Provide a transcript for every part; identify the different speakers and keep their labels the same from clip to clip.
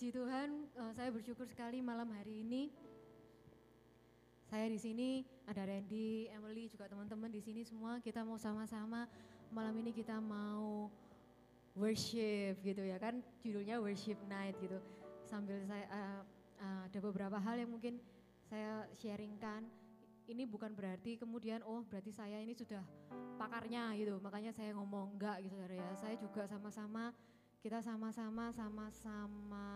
Speaker 1: Puji Tuhan, uh, saya bersyukur sekali malam hari ini. Saya di sini ada Randy, Emily, juga teman-teman di sini semua. Kita mau sama-sama malam ini kita mau worship gitu ya kan, judulnya worship night gitu. Sambil saya uh, uh, ada beberapa hal yang mungkin saya sharingkan. Ini bukan berarti kemudian oh berarti saya ini sudah pakarnya gitu. Makanya saya ngomong enggak gitu ya. Saya juga sama-sama kita sama-sama sama-sama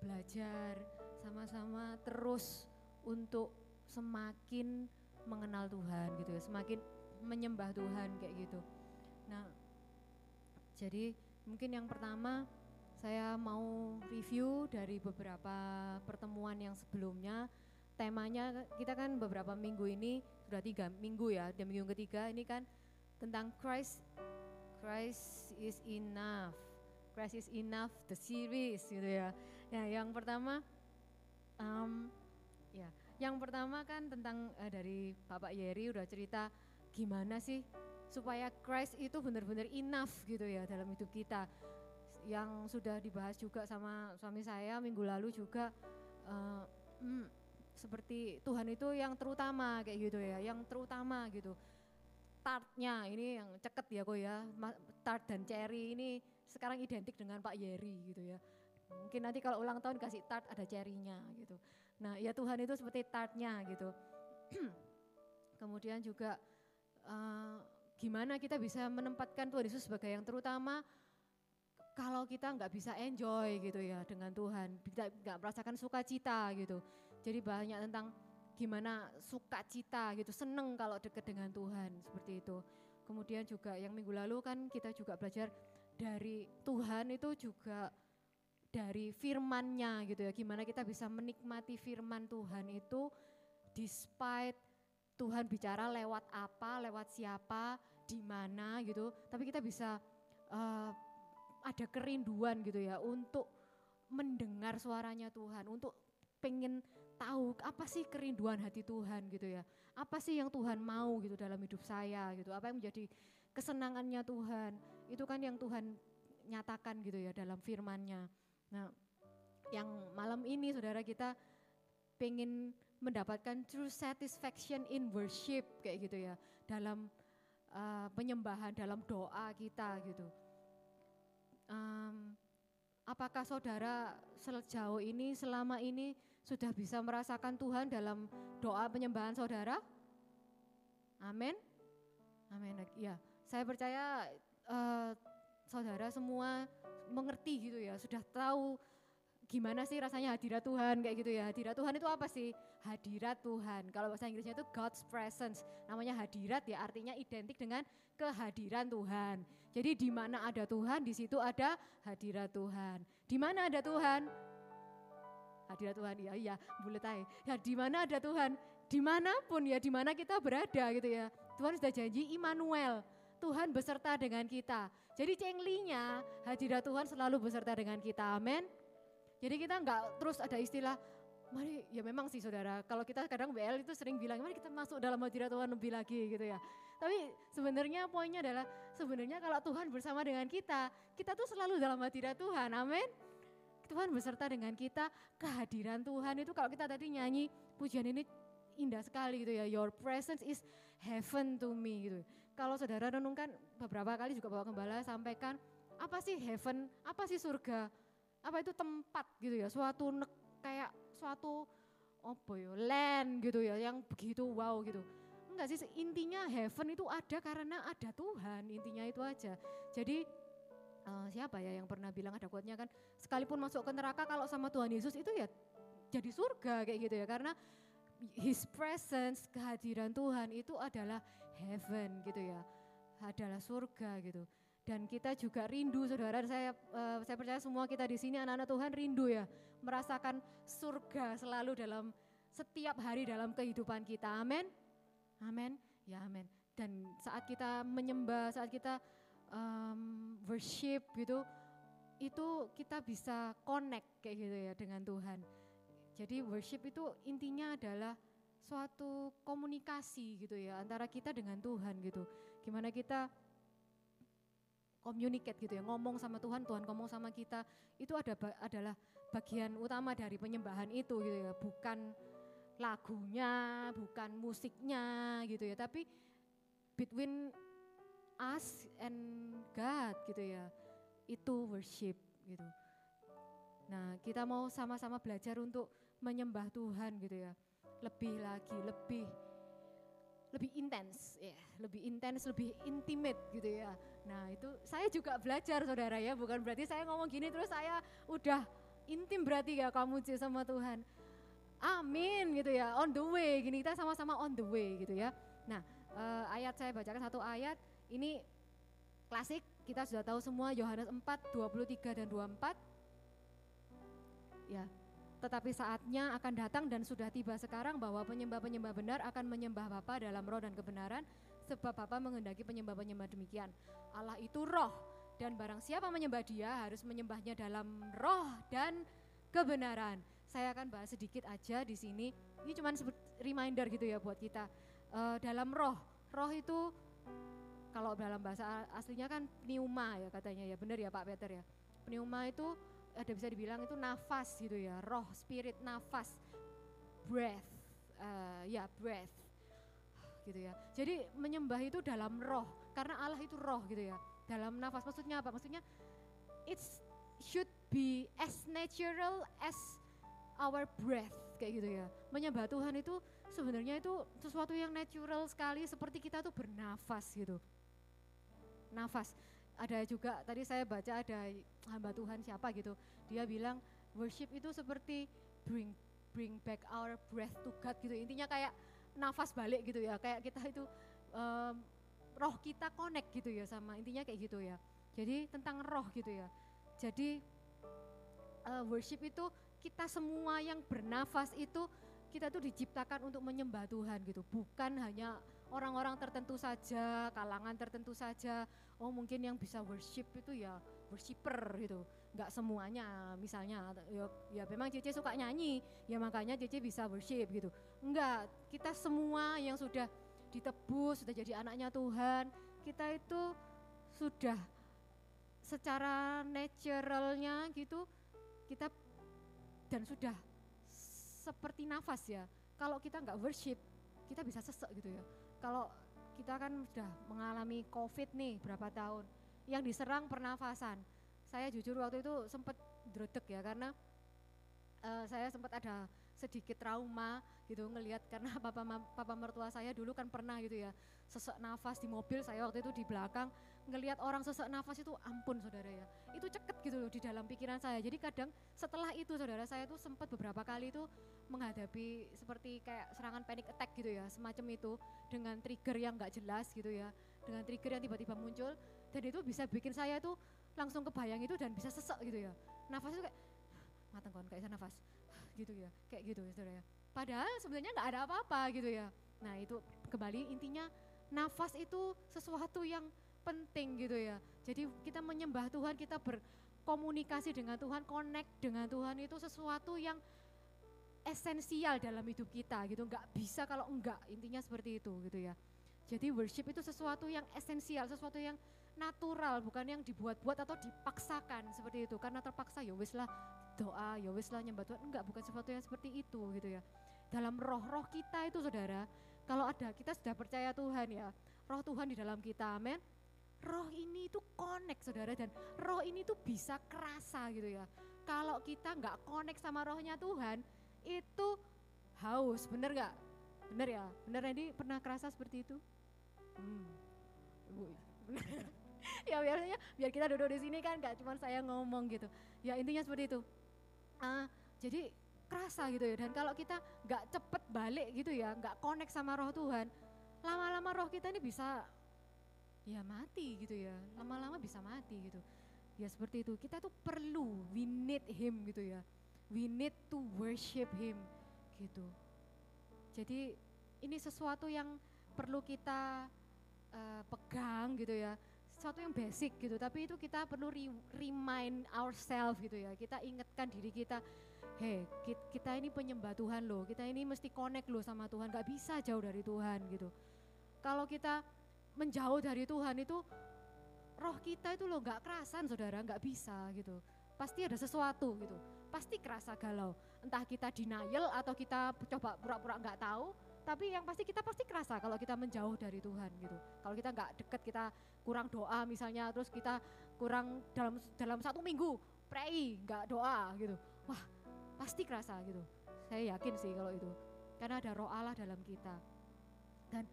Speaker 1: belajar, sama-sama terus untuk semakin mengenal Tuhan gitu ya, semakin menyembah Tuhan kayak gitu. Nah, jadi mungkin yang pertama saya mau review dari beberapa pertemuan yang sebelumnya. Temanya kita kan beberapa minggu ini sudah tiga minggu ya, dan minggu ketiga ini kan tentang Christ, Christ is enough Christ is enough the series gitu ya. Ya, yang pertama um, ya, yang pertama kan tentang uh, dari Bapak Yeri udah cerita gimana sih supaya Christ itu benar-benar enough gitu ya dalam hidup kita. Yang sudah dibahas juga sama suami saya minggu lalu juga uh, hmm, seperti Tuhan itu yang terutama kayak gitu ya, yang terutama gitu tartnya ini yang ceket ya kok ya tart dan cherry ini sekarang identik dengan Pak Yeri gitu ya mungkin nanti kalau ulang tahun kasih tart ada cherry-nya gitu nah ya Tuhan itu seperti tartnya gitu kemudian juga uh, gimana kita bisa menempatkan Tuhan Yesus sebagai yang terutama kalau kita nggak bisa enjoy gitu ya dengan Tuhan, tidak nggak merasakan sukacita gitu. Jadi banyak tentang gimana sukacita gitu, seneng kalau dekat dengan Tuhan seperti itu. Kemudian juga yang minggu lalu kan kita juga belajar dari Tuhan itu juga dari firmannya gitu ya, gimana kita bisa menikmati firman Tuhan itu despite Tuhan bicara lewat apa, lewat siapa, di mana gitu, tapi kita bisa uh, ada kerinduan gitu ya untuk mendengar suaranya Tuhan, untuk pengen tahu apa sih kerinduan hati Tuhan gitu ya. Apa sih yang Tuhan mau gitu dalam hidup saya gitu. Apa yang menjadi kesenangannya Tuhan. Itu kan yang Tuhan nyatakan gitu ya dalam firman-Nya. Nah, yang malam ini saudara kita pengen mendapatkan true satisfaction in worship kayak gitu ya dalam uh, penyembahan dalam doa kita gitu. Um, Apakah saudara sejauh ini, selama ini sudah bisa merasakan Tuhan dalam doa penyembahan saudara? Amin. Amin. Ya, saya percaya uh, saudara semua mengerti gitu ya, sudah tahu gimana sih rasanya hadirat Tuhan kayak gitu ya. Hadirat Tuhan itu apa sih? Hadirat Tuhan. Kalau bahasa Inggrisnya itu God's presence. Namanya hadirat ya artinya identik dengan kehadiran Tuhan. Jadi di mana ada Tuhan, di situ ada hadirat Tuhan. Di mana ada Tuhan? Hadirat Tuhan, ya iya, boleh tahu. Ya di mana ada Tuhan? Di mana pun ya, di mana kita berada gitu ya. Tuhan sudah janji Immanuel, Tuhan beserta dengan kita. Jadi cenglinya hadirat Tuhan selalu beserta dengan kita. Amin. Jadi kita nggak terus ada istilah mari ya memang sih saudara. Kalau kita kadang BL itu sering bilang mari kita masuk dalam hadirat Tuhan lebih lagi gitu ya. Tapi sebenarnya poinnya adalah sebenarnya kalau Tuhan bersama dengan kita kita tuh selalu dalam hadirat Tuhan. Amin. Tuhan beserta dengan kita. Kehadiran Tuhan itu kalau kita tadi nyanyi pujian ini indah sekali gitu ya. Your presence is heaven to me gitu kalau saudara renungkan beberapa kali juga Bapak Gembala sampaikan apa sih heaven apa sih surga apa itu tempat gitu ya, suatu ne, kayak suatu apa ya, land gitu ya yang begitu wow gitu. Enggak sih intinya heaven itu ada karena ada Tuhan, intinya itu aja. Jadi uh, siapa ya yang pernah bilang ada quote-nya kan sekalipun masuk ke neraka kalau sama Tuhan Yesus itu ya jadi surga kayak gitu ya karena his presence kehadiran Tuhan itu adalah heaven gitu ya. Adalah surga gitu. Dan kita juga rindu saudara. Saya uh, saya percaya semua kita di sini anak-anak Tuhan rindu ya. Merasakan surga selalu dalam setiap hari dalam kehidupan kita. Amin amin ya amin dan saat kita menyembah saat kita um, worship gitu itu kita bisa connect kayak gitu ya dengan Tuhan jadi worship itu intinya adalah suatu komunikasi gitu ya antara kita dengan Tuhan gitu gimana kita communicate gitu ya, ngomong sama Tuhan, Tuhan ngomong sama kita, itu ada adalah bagian utama dari penyembahan itu gitu ya, bukan lagunya, bukan musiknya gitu ya, tapi between us and God gitu ya. Itu worship gitu. Nah, kita mau sama-sama belajar untuk menyembah Tuhan gitu ya. Lebih lagi, lebih lebih intens ya, lebih intens, lebih intimate gitu ya. Nah, itu saya juga belajar Saudara ya, bukan berarti saya ngomong gini terus saya udah intim berarti ya kamu sama Tuhan. Amin gitu ya, on the way gini. Kita sama-sama on the way gitu ya. Nah, uh, ayat saya bacakan satu ayat. Ini klasik. Kita sudah tahu semua. Yohanes 4 23 dan 24 ya tetapi saatnya akan datang dan sudah tiba sekarang bahwa penyembah-penyembah benar akan menyembah Bapa dalam roh dan kebenaran sebab Bapa menghendaki penyembah-penyembah demikian. Allah itu roh dan barang siapa menyembah dia harus menyembahnya dalam roh dan kebenaran. Saya akan bahas sedikit aja di sini. Ini cuma reminder gitu ya buat kita. Uh, dalam roh, roh itu kalau dalam bahasa aslinya kan pneuma ya katanya ya, benar ya Pak Peter ya. Pneuma itu ada bisa dibilang itu nafas gitu ya, roh, spirit, nafas, breath, uh, ya breath, gitu ya. Jadi menyembah itu dalam roh, karena Allah itu roh gitu ya. Dalam nafas maksudnya apa? Maksudnya it should be as natural as our breath kayak gitu ya. Menyembah Tuhan itu sebenarnya itu sesuatu yang natural sekali seperti kita tuh bernafas gitu. Nafas ada juga tadi saya baca ada hamba Tuhan siapa gitu. Dia bilang worship itu seperti bring bring back our breath to God gitu. Intinya kayak nafas balik gitu ya. Kayak kita itu um, roh kita connect gitu ya sama intinya kayak gitu ya. Jadi tentang roh gitu ya. Jadi uh, worship itu kita semua yang bernafas itu kita tuh diciptakan untuk menyembah Tuhan gitu. Bukan hanya orang-orang tertentu saja kalangan tertentu saja. Oh mungkin yang bisa worship itu ya worshiper gitu. Nggak semuanya misalnya ya, ya memang Cici suka nyanyi ya makanya Cici bisa worship gitu. Enggak kita semua yang sudah ditebus sudah jadi anaknya Tuhan kita itu sudah secara naturalnya gitu kita dan sudah seperti nafas ya. Kalau kita nggak worship kita bisa sesek gitu ya kalau kita kan sudah mengalami COVID nih berapa tahun, yang diserang pernafasan. Saya jujur waktu itu sempat dredek ya karena uh, saya sempat ada sedikit trauma gitu ngelihat karena papa papa mertua saya dulu kan pernah gitu ya sesek nafas di mobil saya waktu itu di belakang ngelihat orang sesek nafas itu ampun saudara ya. Itu ceket gitu loh di dalam pikiran saya. Jadi kadang setelah itu saudara saya tuh sempat beberapa kali itu menghadapi seperti kayak serangan panic attack gitu ya semacam itu dengan trigger yang nggak jelas gitu ya dengan trigger yang tiba-tiba muncul dan itu bisa bikin saya tuh langsung kebayang itu dan bisa sesek gitu ya. Nafas itu kayak mateng kon kayak nafas gitu ya kayak gitu saudara. Ya padahal sebenarnya nggak ada apa-apa gitu ya. Nah itu kembali intinya nafas itu sesuatu yang penting gitu ya. Jadi kita menyembah Tuhan kita berkomunikasi dengan Tuhan connect dengan Tuhan itu sesuatu yang esensial dalam hidup kita gitu. Nggak bisa kalau enggak intinya seperti itu gitu ya. Jadi worship itu sesuatu yang esensial sesuatu yang natural bukan yang dibuat-buat atau dipaksakan seperti itu. Karena terpaksa ya wis lah doa ya wis lah nyembah Tuhan enggak bukan sesuatu yang seperti itu gitu ya dalam roh-roh kita itu saudara kalau ada kita sudah percaya Tuhan ya roh Tuhan di dalam kita amin roh ini itu connect saudara dan roh ini tuh bisa kerasa gitu ya kalau kita nggak connect sama rohnya Tuhan itu haus, bener gak? Bener ya? Bener Randy pernah kerasa seperti itu? Hmm. ya biasanya biar kita duduk di sini kan gak cuma saya ngomong gitu. Ya intinya seperti itu. Uh, jadi kerasa gitu ya. Dan kalau kita nggak cepet balik gitu ya nggak connect sama roh Tuhan lama-lama roh kita ini bisa ya mati gitu ya. Lama-lama bisa mati gitu. Ya seperti itu. Kita tuh perlu we need him gitu ya. We need to worship him gitu. Jadi ini sesuatu yang perlu kita uh, pegang gitu ya. Sesuatu yang basic gitu, tapi itu kita perlu re remind ourselves gitu ya. Kita ingatkan diri kita, hei kita ini penyembah Tuhan loh, kita ini mesti connect loh sama Tuhan, gak bisa jauh dari Tuhan gitu. Kalau kita menjauh dari Tuhan itu roh kita itu loh gak kerasan saudara, gak bisa gitu pasti ada sesuatu gitu. Pasti kerasa galau. Entah kita denial atau kita coba pura-pura nggak tahu, tapi yang pasti kita pasti kerasa kalau kita menjauh dari Tuhan gitu. Kalau kita nggak deket, kita kurang doa misalnya, terus kita kurang dalam dalam satu minggu pray nggak doa gitu. Wah pasti kerasa gitu. Saya yakin sih kalau itu, karena ada Roh Allah dalam kita. Dan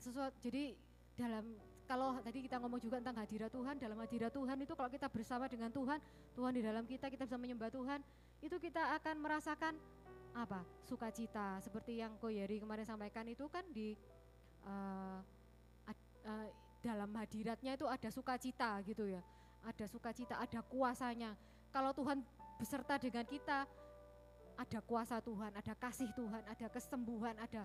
Speaker 1: sesuatu jadi dalam kalau tadi kita ngomong juga tentang hadirat Tuhan, dalam hadirat Tuhan itu kalau kita bersama dengan Tuhan, Tuhan di dalam kita, kita bisa menyembah Tuhan, itu kita akan merasakan apa? Sukacita. Seperti yang Ko Yeri kemarin sampaikan itu kan di uh, uh, dalam hadiratnya itu ada sukacita gitu ya. Ada sukacita, ada kuasanya. Kalau Tuhan beserta dengan kita, ada kuasa Tuhan, ada kasih Tuhan, ada kesembuhan, ada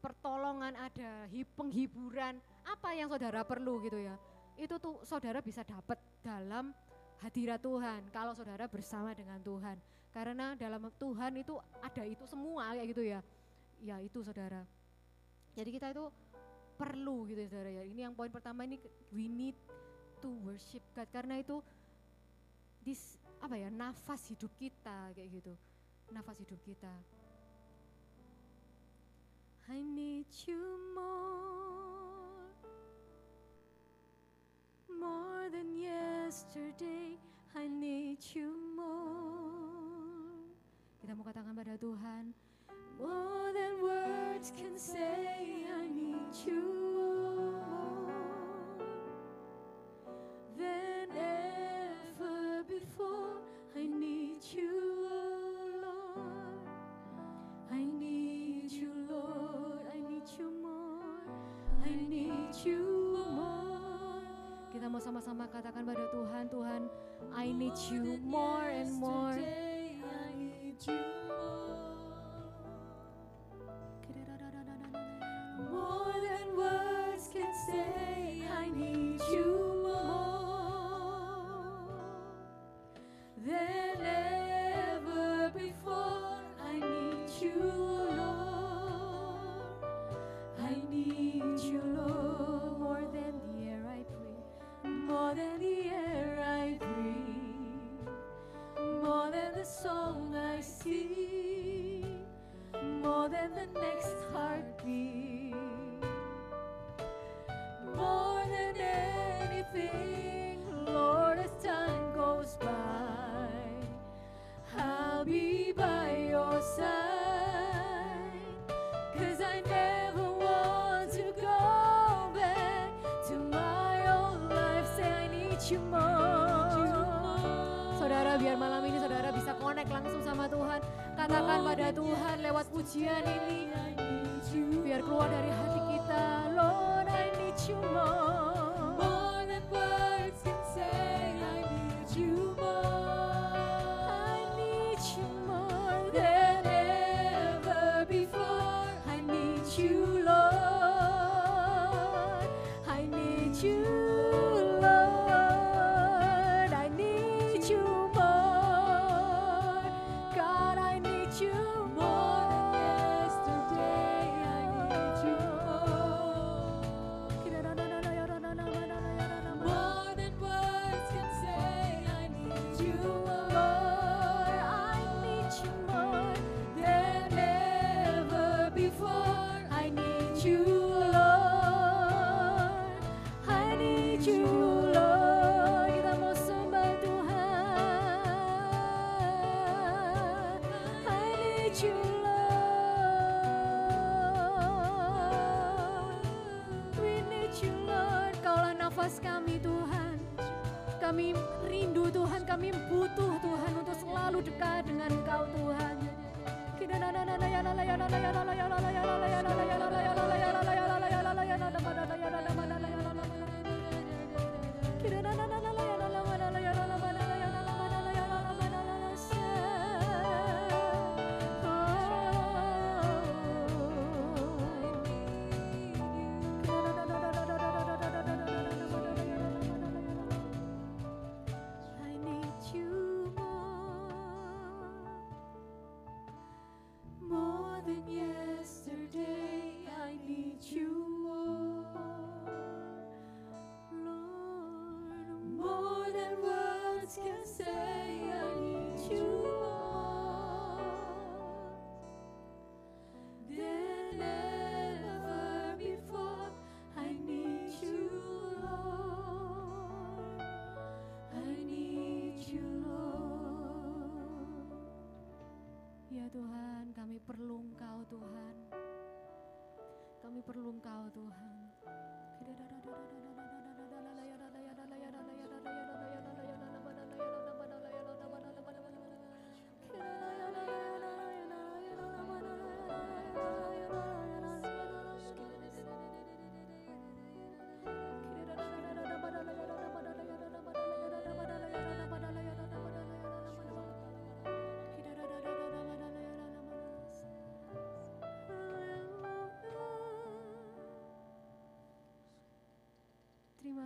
Speaker 1: pertolongan, ada penghiburan, apa yang saudara perlu gitu ya. Itu tuh saudara bisa dapat dalam hadirat Tuhan kalau saudara bersama dengan Tuhan. Karena dalam Tuhan itu ada itu semua kayak gitu ya. Ya itu saudara. Jadi kita itu perlu gitu ya saudara ya. Ini yang poin pertama ini we need to worship God karena itu dis apa ya nafas hidup kita kayak gitu. Nafas hidup kita. I need you more, more than yesterday. I need you more. Kita mau katakan pada Tuhan, more than words can say. I need you more than ever before. I need you. Kita mau sama-sama katakan pada Tuhan, Tuhan, I need you more and more. More sing, more than the next heartbeat, Katakan pada Tuhan lewat pujian ini. Biar keluar dari hati kita. Lord I need you more.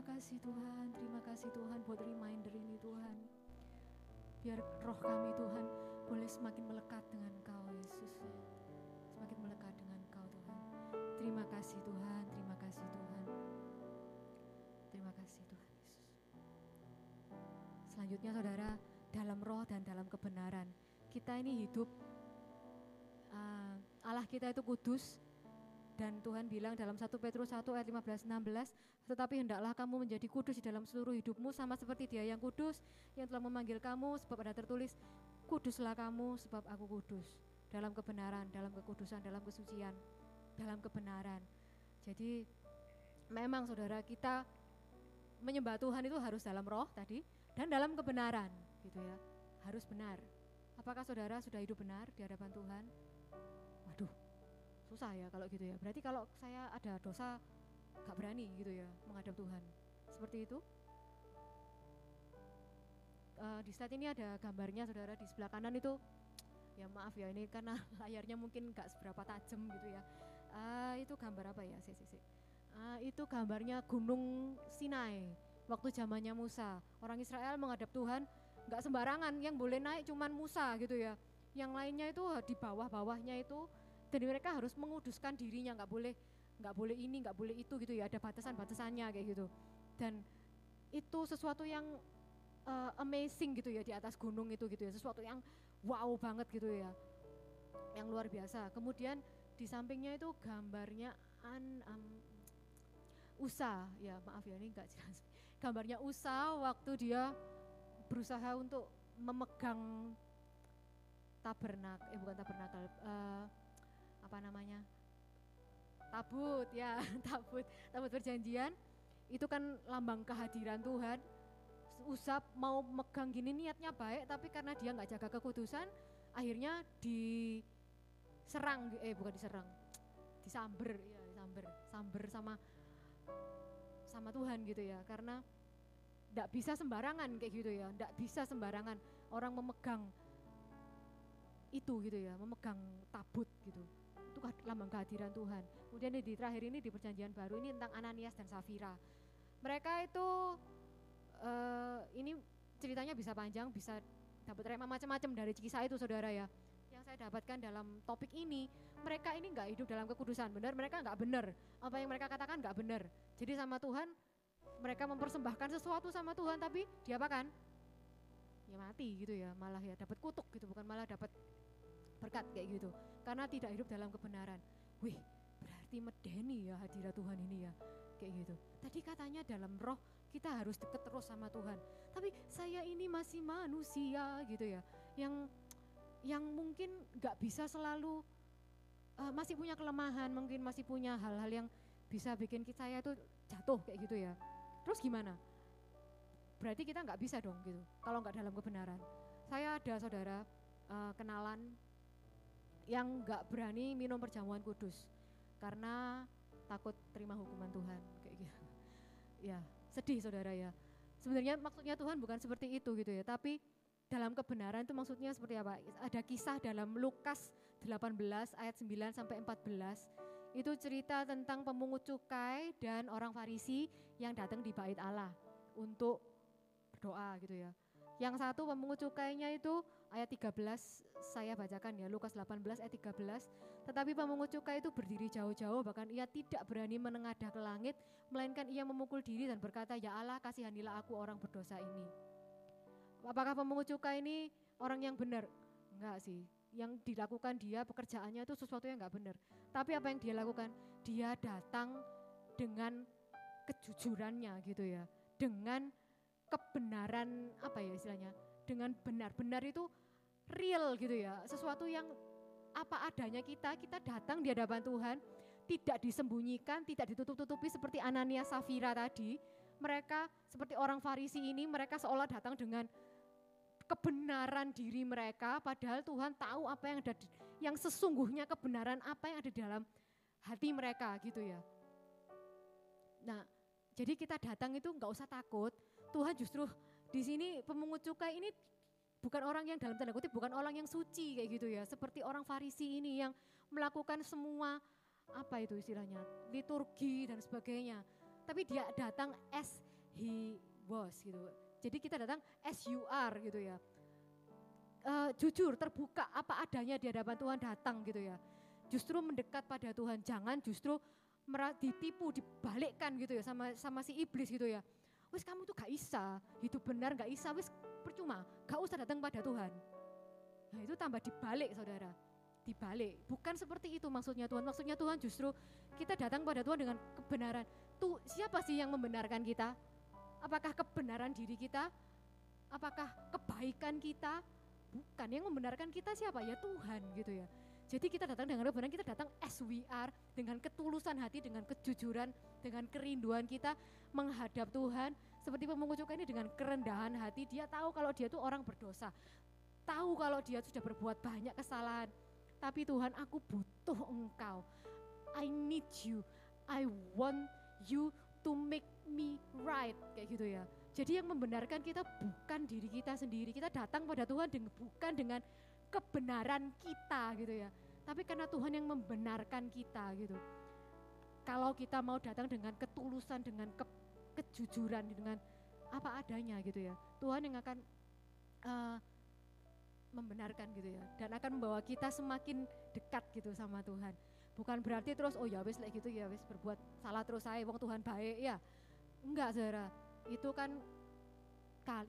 Speaker 1: Kasih Tuhan, terima kasih Tuhan buat reminder ini Tuhan. Biar roh kami Tuhan boleh semakin melekat dengan Engkau Yesus. Semakin melekat dengan Engkau Tuhan. Terima kasih Tuhan, terima kasih Tuhan. Terima kasih Tuhan Yesus. Selanjutnya saudara, dalam roh dan dalam kebenaran. Kita ini hidup, uh, Allah kita itu kudus, dan Tuhan bilang dalam 1 Petrus 1 ayat 15 16, tetapi hendaklah kamu menjadi kudus di dalam seluruh hidupmu sama seperti Dia yang kudus yang telah memanggil kamu sebab ada tertulis kuduslah kamu sebab aku kudus dalam kebenaran, dalam kekudusan, dalam kesucian, dalam kebenaran. Jadi memang saudara kita menyembah Tuhan itu harus dalam roh tadi dan dalam kebenaran gitu ya. Harus benar. Apakah saudara sudah hidup benar di hadapan Tuhan? Susah ya kalau gitu ya. Berarti kalau saya ada dosa gak berani gitu ya menghadap Tuhan. Seperti itu? Uh, di slide ini ada gambarnya saudara di sebelah kanan itu ya maaf ya ini karena layarnya mungkin gak seberapa tajam gitu ya. Uh, itu gambar apa ya? Si, si, si. Uh, itu gambarnya Gunung Sinai waktu zamannya Musa. Orang Israel menghadap Tuhan nggak sembarangan, yang boleh naik cuman Musa gitu ya. Yang lainnya itu di bawah-bawahnya itu dan mereka harus menguduskan dirinya, nggak boleh nggak boleh ini, nggak boleh itu gitu ya. Ada batasan-batasannya kayak gitu. Dan itu sesuatu yang uh, amazing gitu ya di atas gunung itu gitu ya. Sesuatu yang wow banget gitu ya. Yang luar biasa. Kemudian di sampingnya itu gambarnya an um, Usa, ya maaf ya ini enggak jelas. Gambarnya Usa waktu dia berusaha untuk memegang tabernak, eh bukan tabernakel, uh, apa namanya? Tabut ya, tabut, tabut perjanjian. Itu kan lambang kehadiran Tuhan. Usap mau megang gini niatnya baik, tapi karena dia nggak jaga kekudusan, akhirnya diserang, eh bukan diserang, disamber, ya disamber, samber sama sama Tuhan gitu ya. Karena tidak bisa sembarangan kayak gitu ya. Tidak bisa sembarangan. Orang memegang itu gitu ya memegang tabut gitu itu lambang kehadiran Tuhan. Kemudian di terakhir ini di perjanjian baru ini tentang Ananias dan Safira. Mereka itu uh, ini ceritanya bisa panjang bisa dapat rema macam-macam dari kisah itu saudara ya. Yang saya dapatkan dalam topik ini mereka ini nggak hidup dalam kekudusan benar? Mereka nggak benar. Apa yang mereka katakan nggak benar. Jadi sama Tuhan mereka mempersembahkan sesuatu sama Tuhan tapi diapakan ya mati gitu ya malah ya dapat kutuk gitu bukan malah dapat berkat kayak gitu. Karena tidak hidup dalam kebenaran. Wih berarti medeni ya hadirat Tuhan ini ya kayak gitu. Tadi katanya dalam roh kita harus deket terus sama Tuhan. Tapi saya ini masih manusia gitu ya yang yang mungkin nggak bisa selalu uh, masih punya kelemahan mungkin masih punya hal-hal yang bisa bikin kita saya itu jatuh kayak gitu ya. Terus gimana? Berarti kita nggak bisa dong gitu kalau nggak dalam kebenaran. Saya ada saudara uh, kenalan yang nggak berani minum perjamuan kudus karena takut terima hukuman Tuhan kayak gitu. Ya sedih saudara ya. Sebenarnya maksudnya Tuhan bukan seperti itu gitu ya. Tapi dalam kebenaran itu maksudnya seperti apa? Ada kisah dalam Lukas 18 ayat 9 sampai 14 itu cerita tentang pemungut cukai dan orang Farisi yang datang di bait Allah untuk berdoa gitu ya. Yang satu pemungut cukainya itu ayat 13 saya bacakan ya Lukas 18 ayat 13. Tetapi pemungut cukai itu berdiri jauh-jauh bahkan ia tidak berani menengadah ke langit melainkan ia memukul diri dan berkata ya Allah kasihanilah aku orang berdosa ini. Apakah pemungut cukai ini orang yang benar? Enggak sih. Yang dilakukan dia pekerjaannya itu sesuatu yang enggak benar. Tapi apa yang dia lakukan? Dia datang dengan kejujurannya gitu ya. Dengan kebenaran apa ya istilahnya? Dengan benar. Benar itu real gitu ya. Sesuatu yang apa adanya kita, kita datang di hadapan Tuhan tidak disembunyikan, tidak ditutup-tutupi seperti Anania Safira tadi. Mereka seperti orang Farisi ini, mereka seolah datang dengan kebenaran diri mereka, padahal Tuhan tahu apa yang ada, yang sesungguhnya kebenaran apa yang ada dalam hati mereka gitu ya. Nah, jadi kita datang itu nggak usah takut. Tuhan justru di sini pemungut cukai ini bukan orang yang dalam tanda kutip bukan orang yang suci kayak gitu ya. Seperti orang Farisi ini yang melakukan semua apa itu istilahnya liturgi dan sebagainya. Tapi dia datang as he was gitu. Jadi kita datang as you are gitu ya. Uh, jujur terbuka apa adanya di hadapan Tuhan datang gitu ya. Justru mendekat pada Tuhan, jangan justru ditipu, dibalikkan gitu ya sama sama si iblis gitu ya. Wis kamu tuh gak bisa, hidup benar gak bisa, wis percuma, gak usah datang pada Tuhan. Nah itu tambah dibalik saudara dibalik. Bukan seperti itu maksudnya Tuhan. Maksudnya Tuhan justru kita datang pada Tuhan dengan kebenaran. Tuh siapa sih yang membenarkan kita? Apakah kebenaran diri kita? Apakah kebaikan kita? Bukan, yang membenarkan kita siapa? Ya Tuhan gitu ya. Jadi kita datang dengan kebenaran, kita datang as we are, dengan ketulusan hati, dengan kejujuran, dengan kerinduan kita menghadap Tuhan. Seperti pemungut cukai ini dengan kerendahan hati, dia tahu kalau dia itu orang berdosa. Tahu kalau dia sudah berbuat banyak kesalahan tapi Tuhan aku butuh engkau. I need you. I want you to make me right. Kayak gitu ya. Jadi yang membenarkan kita bukan diri kita sendiri. Kita datang pada Tuhan dengan, bukan dengan kebenaran kita gitu ya. Tapi karena Tuhan yang membenarkan kita gitu. Kalau kita mau datang dengan ketulusan, dengan ke, kejujuran, dengan apa adanya gitu ya. Tuhan yang akan uh, membenarkan gitu ya dan akan membawa kita semakin dekat gitu sama Tuhan bukan berarti terus oh ya wis like gitu ya wis berbuat salah terus saya wong Tuhan baik ya enggak saudara itu kan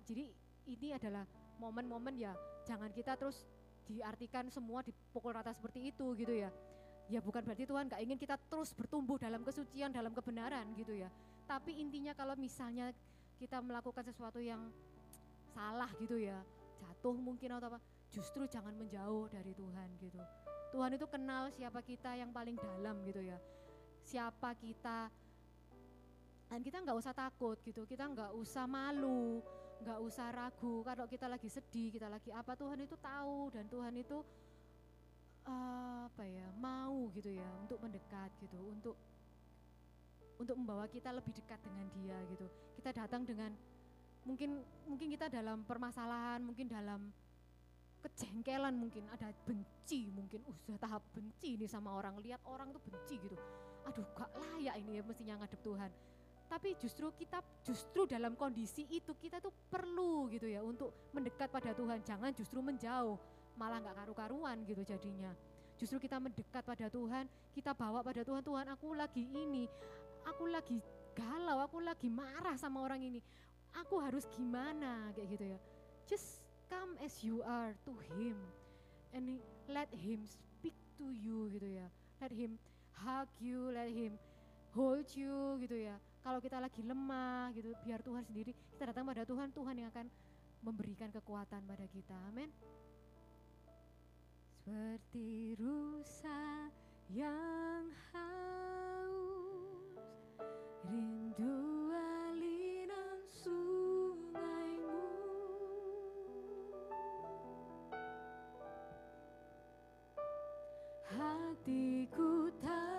Speaker 1: jadi ini adalah momen-momen ya jangan kita terus diartikan semua dipukul rata seperti itu gitu ya ya bukan berarti Tuhan nggak ingin kita terus bertumbuh dalam kesucian dalam kebenaran gitu ya tapi intinya kalau misalnya kita melakukan sesuatu yang salah gitu ya jatuh mungkin atau apa, justru jangan menjauh dari Tuhan gitu. Tuhan itu kenal siapa kita yang paling dalam gitu ya. Siapa kita dan kita nggak usah takut gitu, kita nggak usah malu, nggak usah ragu kalau kita lagi sedih, kita lagi apa Tuhan itu tahu dan Tuhan itu uh, apa ya mau gitu ya untuk mendekat gitu, untuk untuk membawa kita lebih dekat dengan Dia gitu. Kita datang dengan mungkin mungkin kita dalam permasalahan, mungkin dalam kejengkelan mungkin ada benci mungkin uh, sudah tahap benci ini sama orang lihat orang tuh benci gitu aduh gak layak ini ya mestinya ngadep Tuhan tapi justru kita justru dalam kondisi itu kita tuh perlu gitu ya untuk mendekat pada Tuhan. Jangan justru menjauh malah nggak karu-karuan gitu jadinya. Justru kita mendekat pada Tuhan kita bawa pada Tuhan Tuhan aku lagi ini aku lagi galau aku lagi marah sama orang ini. Aku harus gimana? Kayak gitu ya. Just come as you are to him and let him speak to you gitu ya. Let him hug you let him hold you gitu ya kalau kita lagi lemah gitu biar Tuhan sendiri kita datang pada Tuhan Tuhan yang akan memberikan kekuatan pada kita. Amin. Seperti rusa yang haus rindu hatiku tak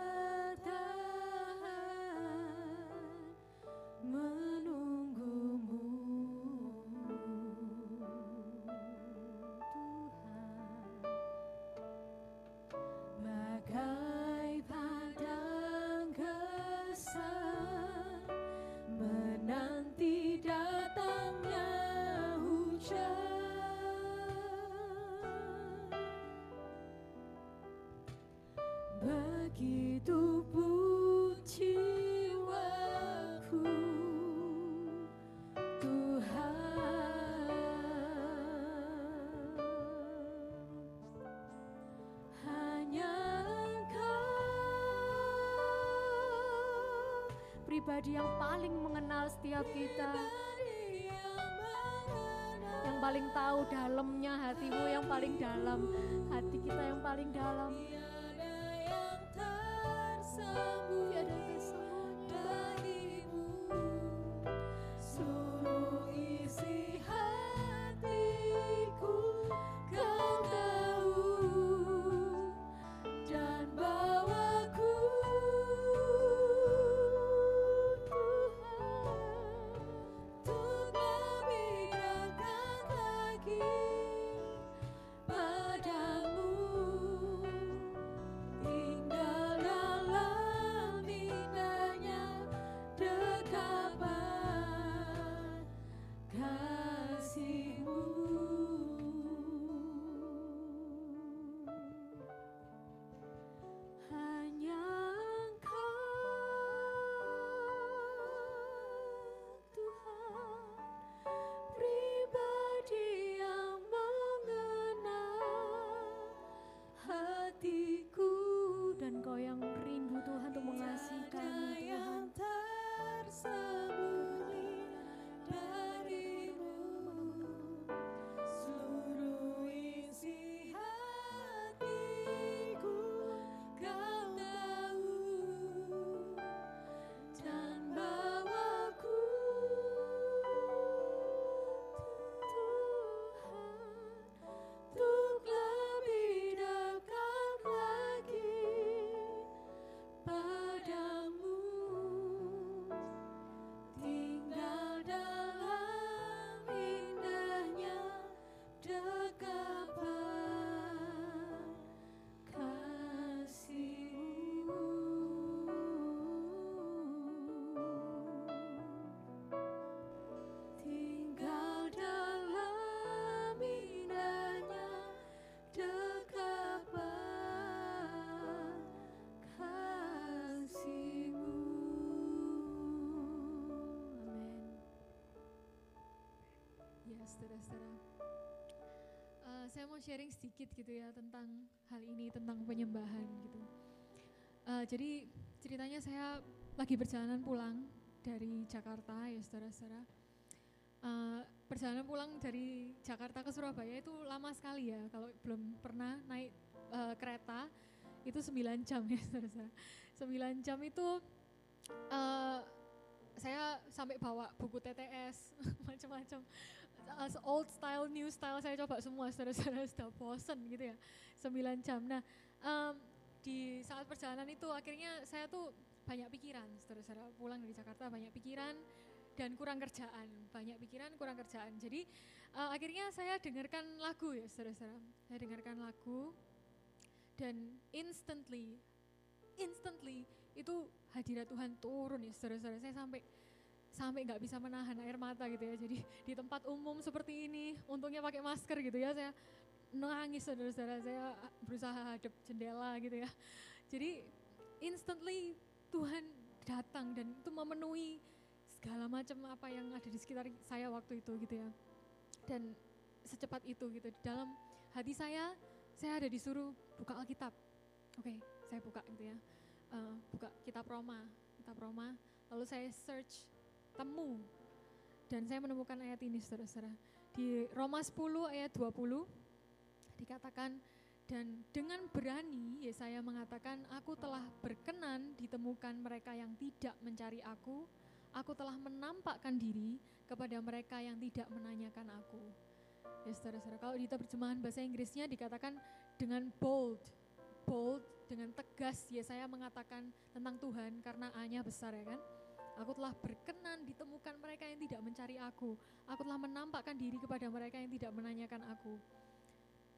Speaker 1: pribadi yang paling mengenal setiap kita. Yang paling tahu dalamnya hatimu yang paling dalam. Hati kita yang paling dalam
Speaker 2: saya mau sharing sedikit gitu ya tentang hal ini tentang penyembahan gitu. Uh, jadi ceritanya saya lagi perjalanan pulang dari Jakarta ya saudara-saudara. Uh, perjalanan pulang dari Jakarta ke Surabaya itu lama sekali ya kalau belum pernah naik uh, kereta itu 9 jam ya saudara-saudara. 9 jam itu uh, saya sampai bawa buku TTS macam-macam as old style, new style saya coba semua saudara-saudara sudah bosen gitu ya 9 jam. Nah um, di saat perjalanan itu akhirnya saya tuh banyak pikiran saudara-saudara pulang dari Jakarta banyak pikiran dan kurang kerjaan banyak pikiran kurang kerjaan. Jadi uh, akhirnya saya dengarkan lagu ya saudara-saudara. Saya dengarkan lagu dan instantly instantly itu hadirat Tuhan turun ya saudara-saudara. Saya sampai sampai nggak bisa menahan air mata gitu ya. Jadi di tempat umum seperti ini, untungnya pakai masker gitu ya, saya nangis saudara-saudara, saya berusaha hadap jendela gitu ya. Jadi instantly Tuhan datang dan itu memenuhi segala macam apa yang ada di sekitar saya waktu itu gitu ya. Dan secepat itu gitu di dalam hati saya, saya ada disuruh buka Alkitab. Oke, okay, saya buka gitu ya. Uh, buka kitab Roma, kitab Roma. Lalu saya search temu. Dan saya menemukan ayat ini saudara-saudara. Di Roma 10 ayat 20 dikatakan dan dengan berani Yesaya mengatakan aku telah berkenan ditemukan mereka yang tidak mencari aku aku telah menampakkan diri kepada mereka yang tidak menanyakan aku ya saudara-saudara kalau di terjemahan bahasa Inggrisnya dikatakan dengan bold bold dengan tegas Yesaya mengatakan tentang Tuhan karena A-nya besar ya kan Aku telah berkenan ditemukan mereka yang tidak mencari aku. Aku telah menampakkan diri kepada mereka yang tidak menanyakan aku.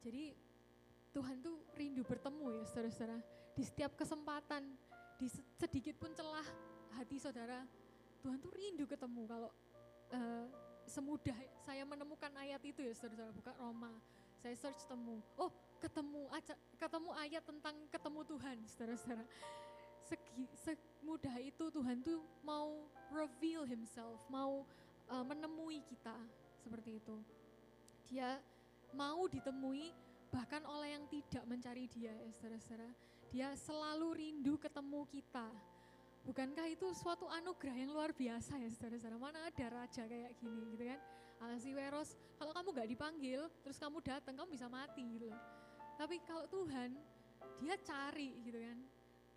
Speaker 2: Jadi Tuhan tuh rindu bertemu ya saudara-saudara. Di setiap kesempatan, di sedikit pun celah hati saudara, Tuhan tuh rindu ketemu. Kalau uh, semudah saya menemukan ayat itu ya saudara-saudara, buka Roma. Saya search temu, oh ketemu ketemu ayat tentang ketemu Tuhan saudara-saudara semudah itu Tuhan tuh mau reveal himself, mau uh, menemui kita seperti itu. Dia mau ditemui bahkan oleh yang tidak mencari dia ya saudara-saudara. Dia selalu rindu ketemu kita. Bukankah itu suatu anugerah yang luar biasa ya saudara-saudara? Mana ada raja kayak gini gitu kan? Weros, kalau kamu gak dipanggil, terus kamu datang, kamu bisa mati gitu loh. Tapi kalau Tuhan, dia cari gitu kan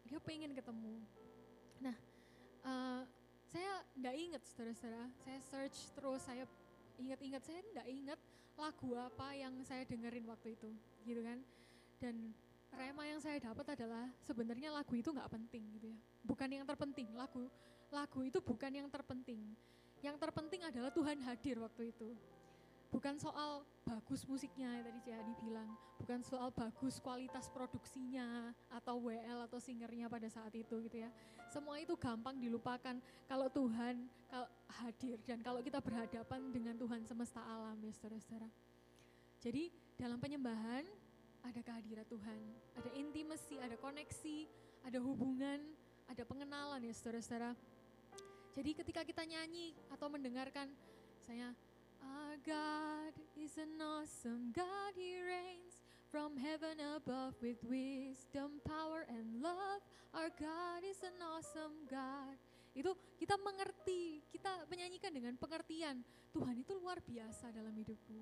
Speaker 2: dia pengen ketemu. Nah, uh, saya nggak inget saudara-saudara, saya search terus, saya ingat-ingat, saya nggak inget lagu apa yang saya dengerin waktu itu, gitu kan. Dan rema yang saya dapat adalah sebenarnya lagu itu nggak penting gitu ya, bukan yang terpenting. Lagu lagu itu bukan yang terpenting. Yang terpenting adalah Tuhan hadir waktu itu bukan soal bagus musiknya yang tadi Cihadi bilang, bukan soal bagus kualitas produksinya atau WL atau singernya pada saat itu gitu ya. Semua itu gampang dilupakan kalau Tuhan kalau hadir dan kalau kita berhadapan dengan Tuhan semesta alam ya saudara-saudara. Jadi dalam penyembahan ada kehadiran Tuhan, ada intimasi, ada koneksi, ada hubungan, ada pengenalan ya saudara-saudara. Jadi ketika kita nyanyi atau mendengarkan saya Our God is an awesome God, He reigns from heaven above with wisdom, power, and love. Our God is an awesome God. Itu kita mengerti, kita menyanyikan dengan pengertian. Tuhan itu luar biasa dalam hidupku.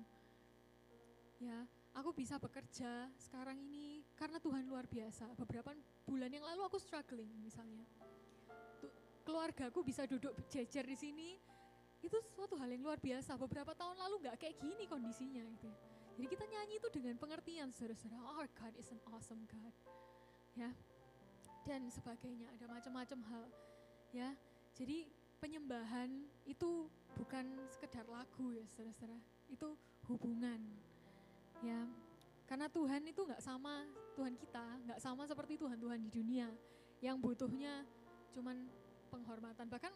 Speaker 2: Ya, aku bisa bekerja sekarang ini karena Tuhan luar biasa. Beberapa bulan yang lalu aku struggling misalnya. Keluargaku bisa duduk jejer di sini, itu suatu hal yang luar biasa. Beberapa tahun lalu nggak kayak gini kondisinya itu. Jadi kita nyanyi itu dengan pengertian saudara-saudara, our God is an awesome God. Ya. Dan sebagainya, ada macam-macam hal. Ya. Jadi penyembahan itu bukan sekedar lagu ya saudara-saudara. Itu hubungan. Ya. Karena Tuhan itu nggak sama Tuhan kita, nggak sama seperti Tuhan-Tuhan di dunia yang butuhnya cuman penghormatan. Bahkan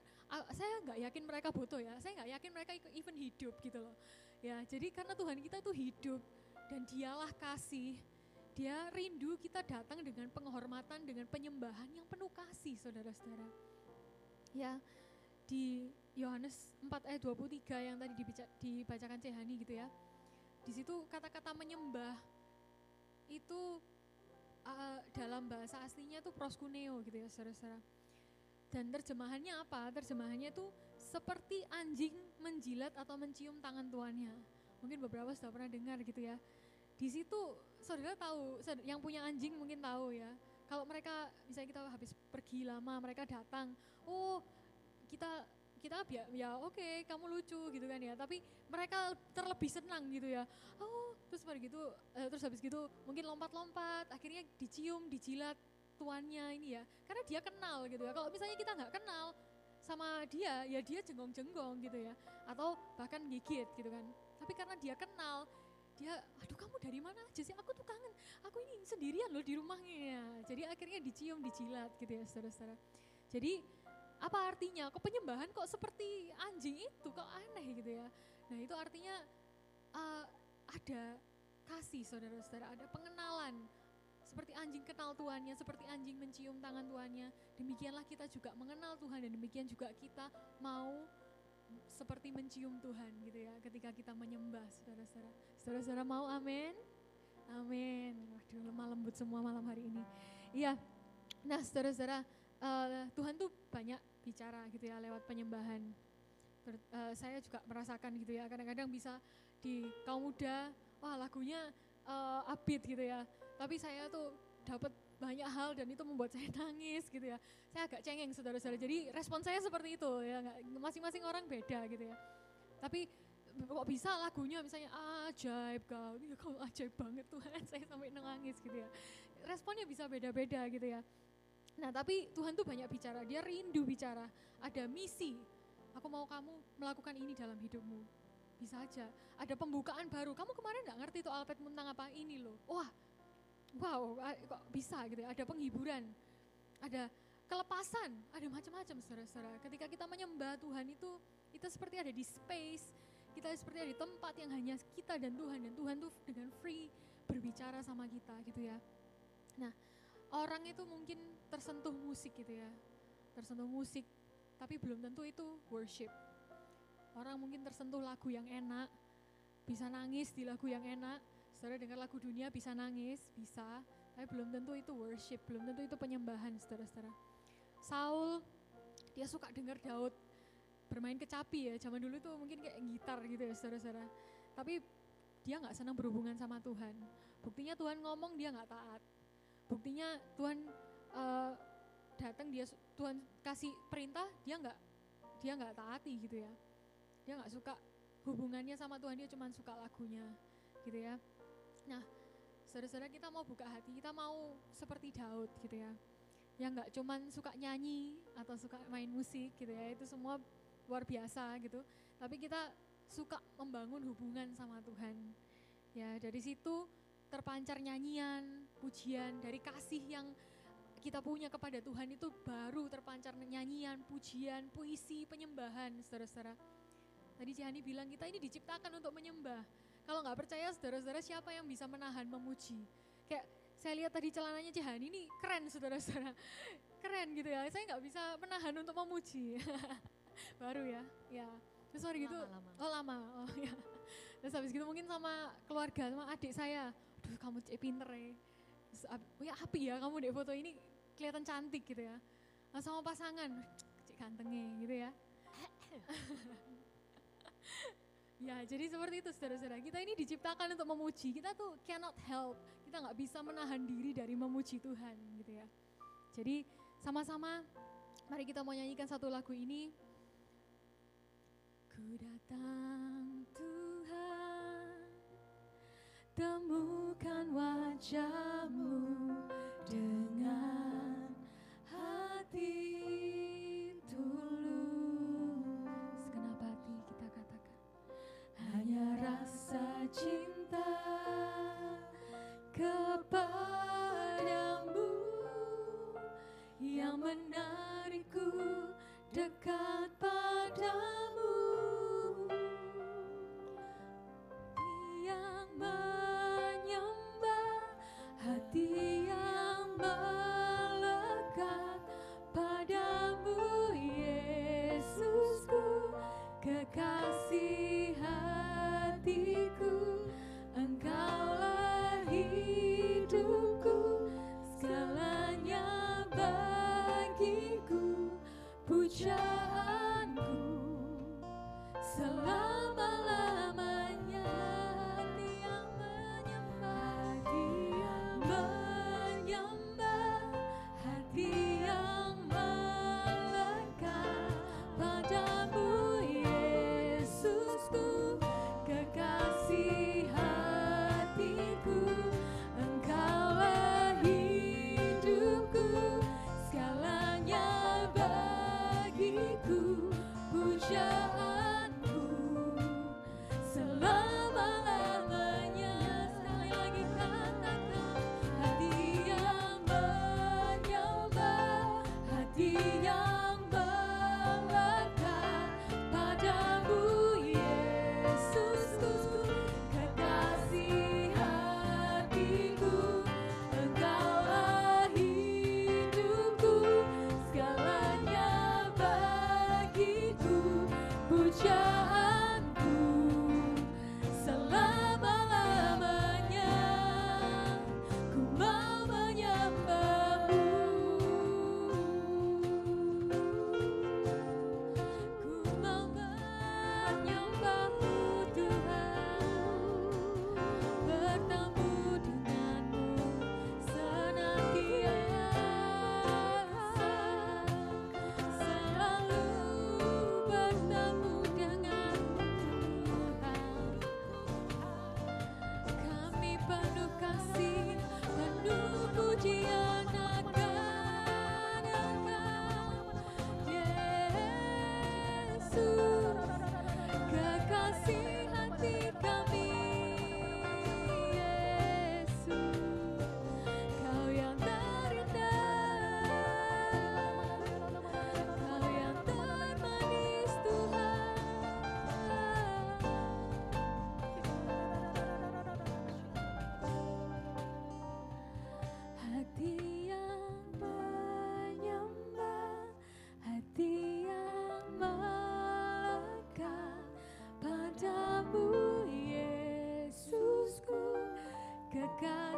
Speaker 2: saya nggak yakin mereka butuh ya, saya nggak yakin mereka even hidup gitu loh. Ya, jadi karena Tuhan kita itu hidup dan dialah kasih. Dia rindu kita datang dengan penghormatan, dengan penyembahan yang penuh kasih, saudara-saudara. Ya, di Yohanes 4 ayat 23 yang tadi dibacakan Cehani gitu ya. di situ kata-kata menyembah itu uh, dalam bahasa aslinya tuh proskuneo gitu ya saudara-saudara. Dan terjemahannya apa? Terjemahannya itu seperti anjing menjilat atau mencium tangan tuannya. Mungkin beberapa sudah pernah dengar gitu ya. Di situ saudara tahu, yang punya anjing mungkin tahu ya. Kalau mereka misalnya kita habis pergi lama, mereka datang, oh kita kita ya, ya oke okay, kamu lucu gitu kan ya tapi mereka terlebih senang gitu ya oh terus pada gitu uh, terus habis gitu mungkin lompat-lompat akhirnya dicium dijilat tuannya ini ya. Karena dia kenal gitu ya. Kalau misalnya kita nggak kenal sama dia ya dia jenggong-jenggong gitu ya. Atau bahkan gigit gitu kan. Tapi karena dia kenal dia aduh kamu dari mana aja sih? Aku tuh kangen. Aku ini sendirian loh di rumahnya. Ya jadi akhirnya dicium dijilat gitu ya saudara-saudara. Jadi apa artinya? Kok penyembahan kok seperti anjing itu, kok aneh gitu ya. Nah itu artinya uh, ada kasih saudara-saudara, ada pengenalan. Seperti anjing kenal tuannya, seperti anjing mencium tangan tuannya. Demikianlah kita juga mengenal Tuhan dan demikian juga kita mau seperti mencium Tuhan gitu ya ketika kita menyembah saudara-saudara. Saudara-saudara mau amin? Amin. Waduh lemah lembut semua malam hari ini. Iya. Nah saudara-saudara uh, Tuhan tuh banyak bicara gitu ya lewat penyembahan. Ter, uh, saya juga merasakan gitu ya kadang-kadang bisa di kaum muda, wah lagunya uh, upbeat gitu ya. Tapi saya tuh dapat banyak hal dan itu membuat saya nangis gitu ya. Saya agak cengeng saudara-saudara. Jadi respon saya seperti itu ya, masing-masing orang beda gitu ya. Tapi kok bisa lagunya misalnya ajaib kau, ya kau ajaib banget Tuhan, saya sampai nangis gitu ya. Responnya bisa beda-beda gitu ya. Nah tapi Tuhan tuh banyak bicara, dia rindu bicara, ada misi. Aku mau kamu melakukan ini dalam hidupmu. Bisa aja, ada pembukaan baru. Kamu kemarin nggak ngerti tuh alpet tentang apa ini loh. Wah, wow, kok bisa gitu ya. Ada penghiburan, ada kelepasan, ada macam-macam saudara-saudara. Ketika kita menyembah Tuhan itu, kita seperti ada di space, kita seperti ada di tempat yang hanya kita dan Tuhan. Dan Tuhan tuh dengan free berbicara sama kita gitu ya. Nah, orang itu mungkin tersentuh musik gitu ya, tersentuh musik, tapi belum tentu itu worship. Orang mungkin tersentuh lagu yang enak, bisa nangis di lagu yang enak, saudara dengar lagu dunia bisa nangis, bisa, tapi belum tentu itu worship, belum tentu itu penyembahan saudara-saudara. Saul, dia suka dengar Daud bermain kecapi ya, zaman dulu tuh mungkin kayak gitar gitu ya saudara-saudara. Tapi dia nggak senang berhubungan sama Tuhan. Buktinya Tuhan ngomong dia nggak taat buktinya Tuhan uh, datang dia Tuhan kasih perintah dia nggak dia nggak taati gitu ya dia nggak suka hubungannya sama Tuhan dia cuma suka lagunya gitu ya nah saudara-saudara kita mau buka hati kita mau seperti Daud gitu ya yang nggak cuma suka nyanyi atau suka main musik gitu ya itu semua luar biasa gitu tapi kita suka membangun hubungan sama Tuhan ya dari situ terpancar nyanyian, pujian dari kasih yang kita punya kepada Tuhan itu baru terpancar nyanyian, pujian, puisi, penyembahan, saudara-saudara. Tadi Cihani bilang kita ini diciptakan untuk menyembah. Kalau nggak percaya saudara-saudara siapa yang bisa menahan memuji? Kayak saya lihat tadi celananya Cihani ini keren saudara-saudara. Keren gitu ya, saya nggak bisa menahan untuk memuji. baru ya, ya. Terus sorry gitu, lama, lama. oh lama, oh ya. Terus habis gitu mungkin sama keluarga, sama adik saya, aduh kamu cek pinter ya. Terus, ya api ya kamu deh foto ini kelihatan cantik gitu ya. Nah, sama pasangan, cek gantengnya gitu ya. ya jadi seperti itu saudara-saudara. Kita ini diciptakan untuk memuji. Kita tuh cannot help. Kita nggak bisa menahan diri dari memuji Tuhan gitu ya. Jadi sama-sama mari kita mau nyanyikan satu lagu ini. Ku datang Tuhan temukan wajahmu dengan hati cinta kepadamu yang menarikku dekat padamu. God.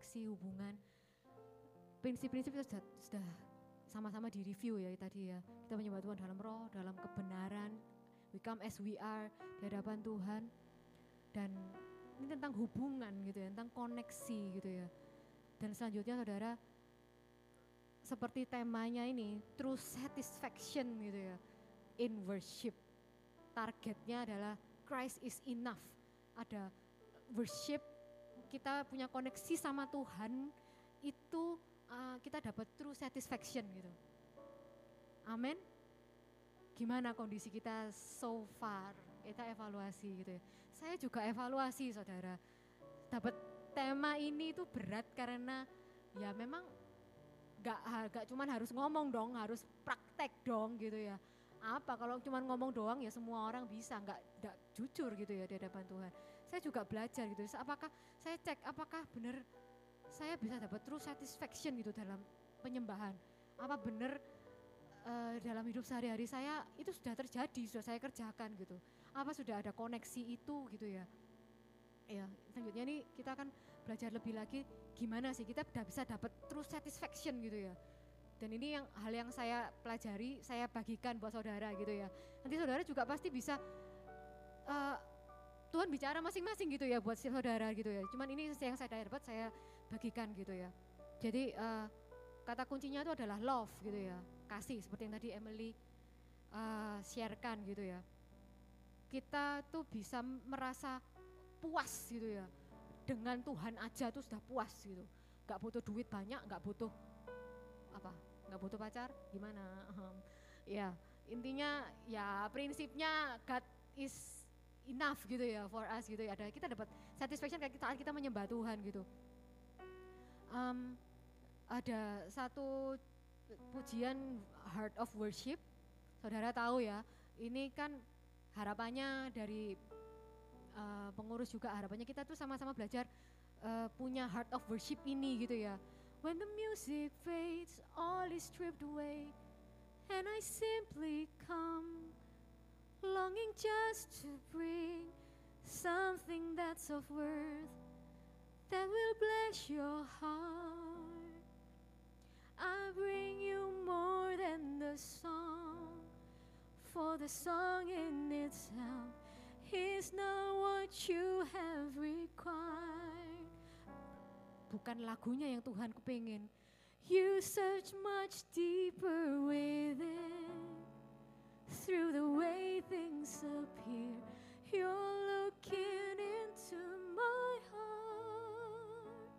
Speaker 1: Koneksi hubungan. Prinsip-prinsip itu sudah sudah sama-sama di review ya tadi ya. Kita menyembah Tuhan dalam roh dalam kebenaran. We come as we are di hadapan Tuhan. Dan ini tentang hubungan gitu ya tentang koneksi gitu ya. Dan selanjutnya saudara seperti temanya ini true satisfaction gitu ya in worship. Targetnya adalah Christ is enough. Ada worship kita punya koneksi sama Tuhan, itu uh, kita dapat true satisfaction gitu. Amin. Gimana kondisi kita so far? Kita evaluasi gitu ya. Saya juga evaluasi saudara. Dapat tema ini itu berat karena ya memang gak, gak cuman harus ngomong dong, harus praktek dong gitu ya. Apa kalau cuman ngomong doang ya semua orang bisa, nggak nggak jujur gitu ya di hadapan Tuhan saya juga belajar gitu. Apakah saya cek apakah benar saya bisa dapat true satisfaction gitu dalam penyembahan. Apa benar uh, dalam hidup sehari-hari saya itu sudah terjadi, sudah saya kerjakan gitu. Apa sudah ada koneksi itu gitu ya. Ya, selanjutnya nih kita akan belajar lebih lagi gimana sih kita sudah bisa dapat true satisfaction gitu ya. Dan ini yang hal yang saya pelajari, saya bagikan buat saudara gitu ya. Nanti saudara juga pasti bisa uh, Tuhan bicara masing-masing gitu ya buat saudara gitu ya. Cuman ini yang saya dapat saya bagikan gitu ya. Jadi uh, kata kuncinya itu adalah love gitu ya, kasih seperti yang tadi Emily uh, sharekan gitu ya. Kita tuh bisa merasa puas gitu ya. Dengan Tuhan aja tuh sudah puas gitu. Gak butuh duit banyak, gak butuh apa? Gak butuh pacar, gimana? ya intinya ya prinsipnya God is enough gitu ya for us gitu ya. Ada kita dapat satisfaction saat kita menyembah Tuhan gitu. Um, ada satu pujian Heart of Worship. Saudara tahu ya, ini kan harapannya dari uh, pengurus juga harapannya kita tuh sama-sama belajar uh, punya heart of worship ini gitu ya. When the music fades, all is stripped away, and I simply come, longing just to bring something that's of worth that will bless your heart. I bring you more than the song, for the song in itself is not what you have required. Bukan lagunya yang Tuhan kepingin. You search much deeper within. Through the way things appear, you're looking into my heart.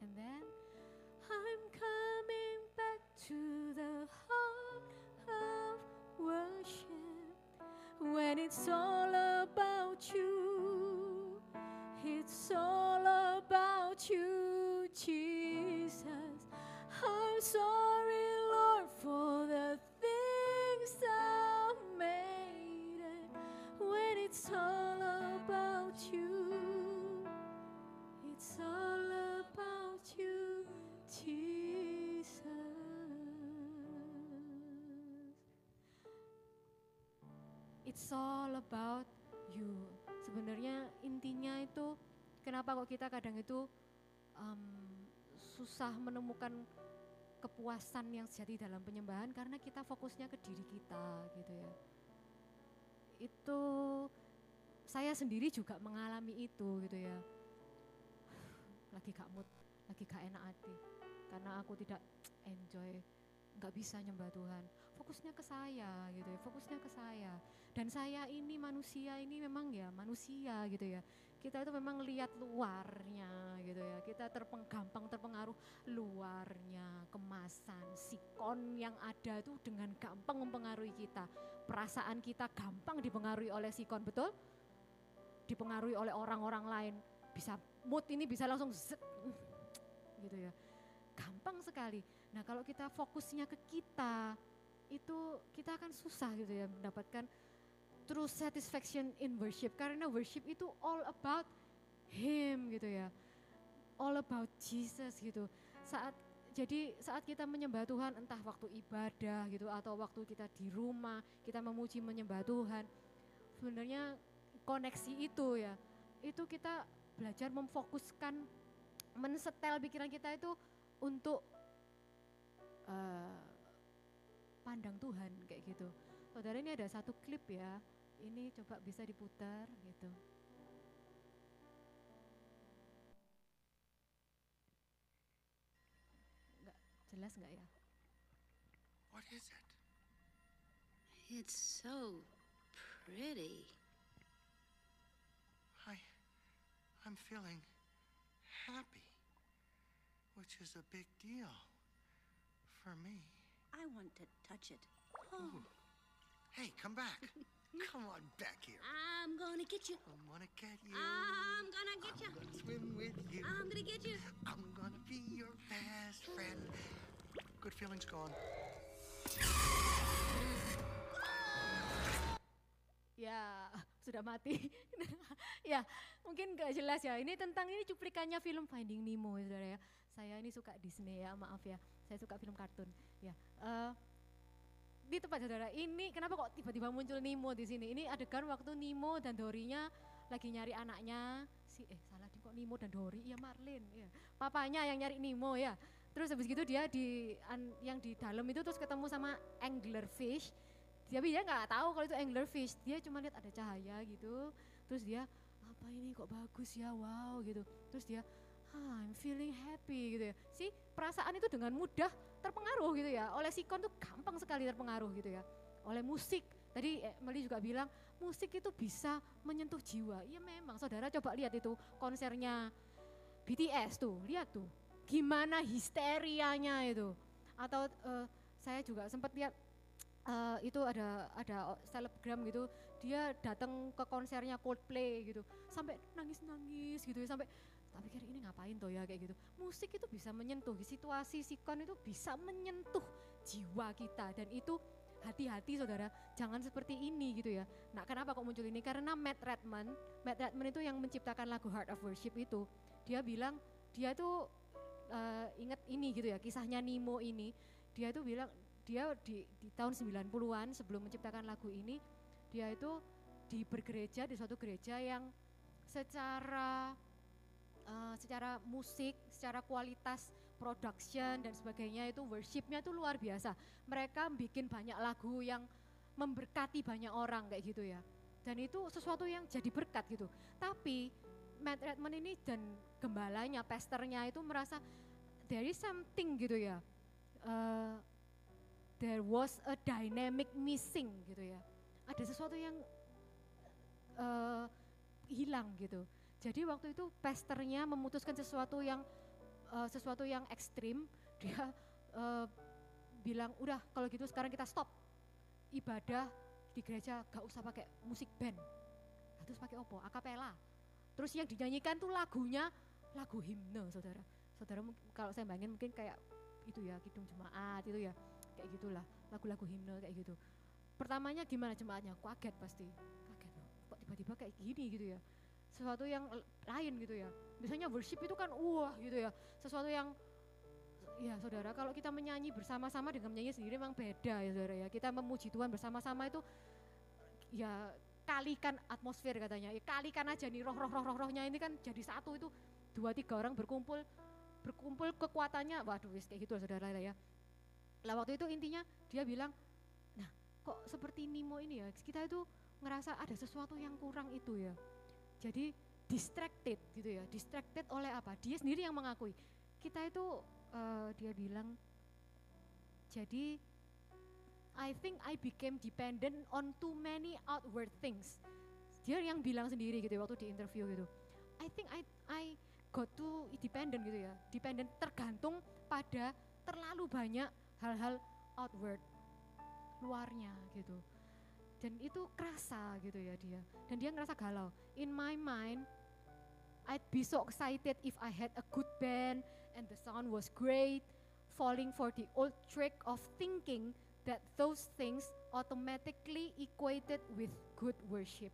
Speaker 1: And then I'm coming back to the heart of worship when it's all about you. It's all about you, Jesus. I'm sorry, Lord, for the things I've made. when it's all about you, it's all about you, Jesus. It's all about you. Sebenarnya intinya itu kenapa kok kita kadang itu um, susah menemukan kepuasan yang sejati dalam penyembahan karena kita fokusnya ke diri kita gitu ya. Itu saya sendiri juga mengalami itu gitu ya. Lagi gak mood, lagi gak enak hati karena aku tidak enjoy, nggak bisa nyembah Tuhan. Fokusnya ke saya gitu ya, fokusnya ke saya. Dan saya ini manusia ini memang ya manusia gitu ya. Kita itu memang lihat luarnya gitu ya. Kita terpeng, gampang terpengaruh luarnya, kemasan, sikon yang ada itu dengan gampang mempengaruhi kita. Perasaan kita gampang dipengaruhi oleh sikon, betul? Dipengaruhi oleh orang-orang lain. Bisa mood ini bisa langsung zet, gitu ya. Gampang sekali. Nah kalau kita fokusnya ke kita, itu kita akan susah gitu ya mendapatkan true satisfaction in worship. Karena worship itu all about him gitu ya. All about Jesus gitu. Saat jadi saat kita menyembah Tuhan entah waktu ibadah gitu atau waktu kita di rumah kita memuji menyembah Tuhan sebenarnya koneksi itu ya itu kita belajar memfokuskan mensetel pikiran kita itu untuk uh, pandang Tuhan kayak gitu. Saudara ini ada satu klip ya, ini coba bisa diputar gitu. Enggak jelas nggak ya?
Speaker 3: What is it?
Speaker 4: It's so pretty.
Speaker 3: I. I'm feeling happy, which is a big deal for me.
Speaker 4: I want to touch it.
Speaker 3: Ooh. Hey, come back. come on back here.
Speaker 4: I'm gonna get you.
Speaker 3: I want to get you.
Speaker 4: I'm gonna get you.
Speaker 3: I'm gonna swim with you.
Speaker 4: I'm gonna get you.
Speaker 3: I'm gonna be your best friend. Good feelings gone.
Speaker 1: Ya, sudah mati. ya, mungkin nggak jelas ya. Ini tentang ini cuplikannya film Finding Nemo, saudara ya. Saya ini suka Disney ya, maaf ya. Saya suka film kartun. Ya, eh, di tempat saudara ini kenapa kok tiba-tiba muncul Nemo di sini? Ini adegan waktu Nemo dan Dorinya lagi nyari anaknya. Si eh salah di kok Nemo dan Dori? Ya Marlin ya papanya yang nyari Nemo ya. Terus habis gitu dia di an- yang di dalam itu terus ketemu sama anglerfish. Tapi dia nggak tahu kalau itu anglerfish. Dia cuma lihat ada cahaya gitu. Terus dia apa ini kok bagus ya? Wow gitu. Terus dia ah, I'm feeling happy gitu ya. Sih perasaan itu dengan mudah terpengaruh gitu ya. Oleh sikon tuh gampang sekali terpengaruh gitu ya. Oleh musik tadi eh, Meli juga bilang musik itu bisa menyentuh jiwa. Iya memang saudara coba lihat itu konsernya BTS tuh lihat tuh. Gimana histerianya itu. Atau eh, saya juga sempat lihat eh, itu ada ada selebgram gitu. Dia datang ke konsernya Coldplay gitu. Sampai nangis nangis gitu ya sampai tak pikir ini ngapain toh ya kayak gitu. Musik itu bisa menyentuh, situasi sikon itu bisa menyentuh jiwa kita dan itu hati-hati saudara, jangan seperti ini gitu ya. Nah kenapa kok muncul ini? Karena Matt Redman, Matt Redman itu yang menciptakan lagu Heart of Worship itu, dia bilang, dia tuh uh, ingat ini gitu ya, kisahnya Nemo ini, dia itu bilang, dia di, di tahun 90-an sebelum menciptakan lagu ini, dia itu di bergereja, di suatu gereja yang secara uh, secara musik, secara kualitas production dan sebagainya itu worshipnya itu luar biasa. Mereka bikin banyak lagu yang memberkati banyak orang kayak gitu ya. Dan itu sesuatu yang jadi berkat gitu. Tapi Matt Redman ini dan gembalanya, pastornya itu merasa there is something gitu ya. Uh, there was a dynamic missing gitu ya. Ada sesuatu yang uh, hilang gitu. Jadi waktu itu pastornya memutuskan sesuatu yang uh, sesuatu yang ekstrim, dia uh, bilang udah kalau gitu sekarang kita stop ibadah di gereja gak usah pakai musik band. Nah, terus pakai opo? Akapela. Terus yang dinyanyikan tuh lagunya lagu himne, saudara. Saudara kalau saya bayangin mungkin kayak itu ya kidung jemaat itu ya kayak gitulah lagu-lagu himne kayak gitu. Pertamanya gimana jemaatnya? Kaget pasti. Kaget loh. Kok tiba-tiba kayak gini gitu ya sesuatu yang lain gitu ya. Biasanya worship itu kan wah gitu ya, sesuatu yang ya saudara kalau kita menyanyi bersama-sama dengan menyanyi sendiri memang beda ya saudara ya. Kita memuji Tuhan bersama-sama itu ya kalikan atmosfer katanya, ya kalikan aja nih roh-roh roh-rohnya ini kan jadi satu itu dua tiga orang berkumpul berkumpul kekuatannya, waduh wis kayak gitu saudara ya. Lah waktu itu intinya dia bilang, nah kok seperti Nimo ini ya, kita itu ngerasa ada sesuatu yang kurang itu ya jadi distracted gitu ya, distracted oleh apa? Dia sendiri yang mengakui. Kita itu uh, dia bilang jadi I think I became dependent on too many outward things. Dia yang bilang sendiri gitu ya, waktu di interview gitu. I think I I got to dependent gitu ya, dependent tergantung pada terlalu banyak hal-hal outward luarnya gitu dan itu kerasa gitu ya dia. Dan dia ngerasa galau. In my mind I'd be so excited if I had a good band and the sound was great falling for the old trick of thinking that those things automatically equated with good worship.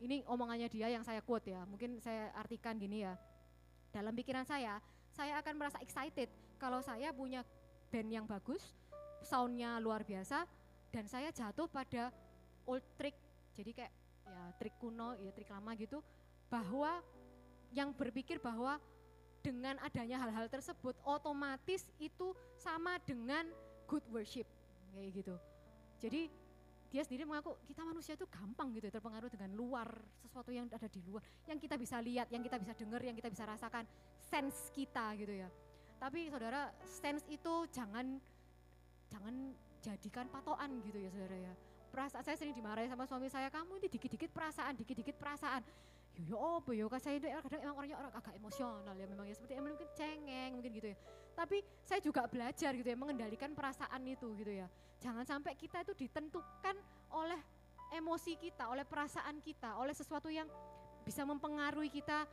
Speaker 1: Ini omongannya dia yang saya quote ya. Mungkin saya artikan gini ya. Dalam pikiran saya saya akan merasa excited kalau saya punya band yang bagus soundnya luar biasa dan saya jatuh pada old trick. Jadi kayak ya trik kuno ya trik lama gitu. Bahwa yang berpikir bahwa dengan adanya hal-hal tersebut otomatis itu sama dengan good worship. Kayak gitu. Jadi dia sendiri mengaku kita manusia itu gampang gitu ya, terpengaruh dengan luar sesuatu yang ada di luar. Yang kita bisa lihat yang kita bisa dengar yang kita bisa rasakan. Sense kita gitu ya. Tapi saudara sense itu jangan jangan jadikan patokan gitu ya saudara ya. Perasaan saya sering dimarahi sama suami saya, kamu ini dikit-dikit perasaan, dikit-dikit perasaan. Yo yo apa yo saya itu kadang emang orangnya orang agak emosional ya memang ya seperti emang mungkin cengeng mungkin gitu ya. Tapi saya juga belajar gitu ya mengendalikan perasaan itu gitu ya. Jangan sampai kita itu ditentukan oleh emosi kita, oleh perasaan kita, oleh sesuatu yang bisa mempengaruhi kita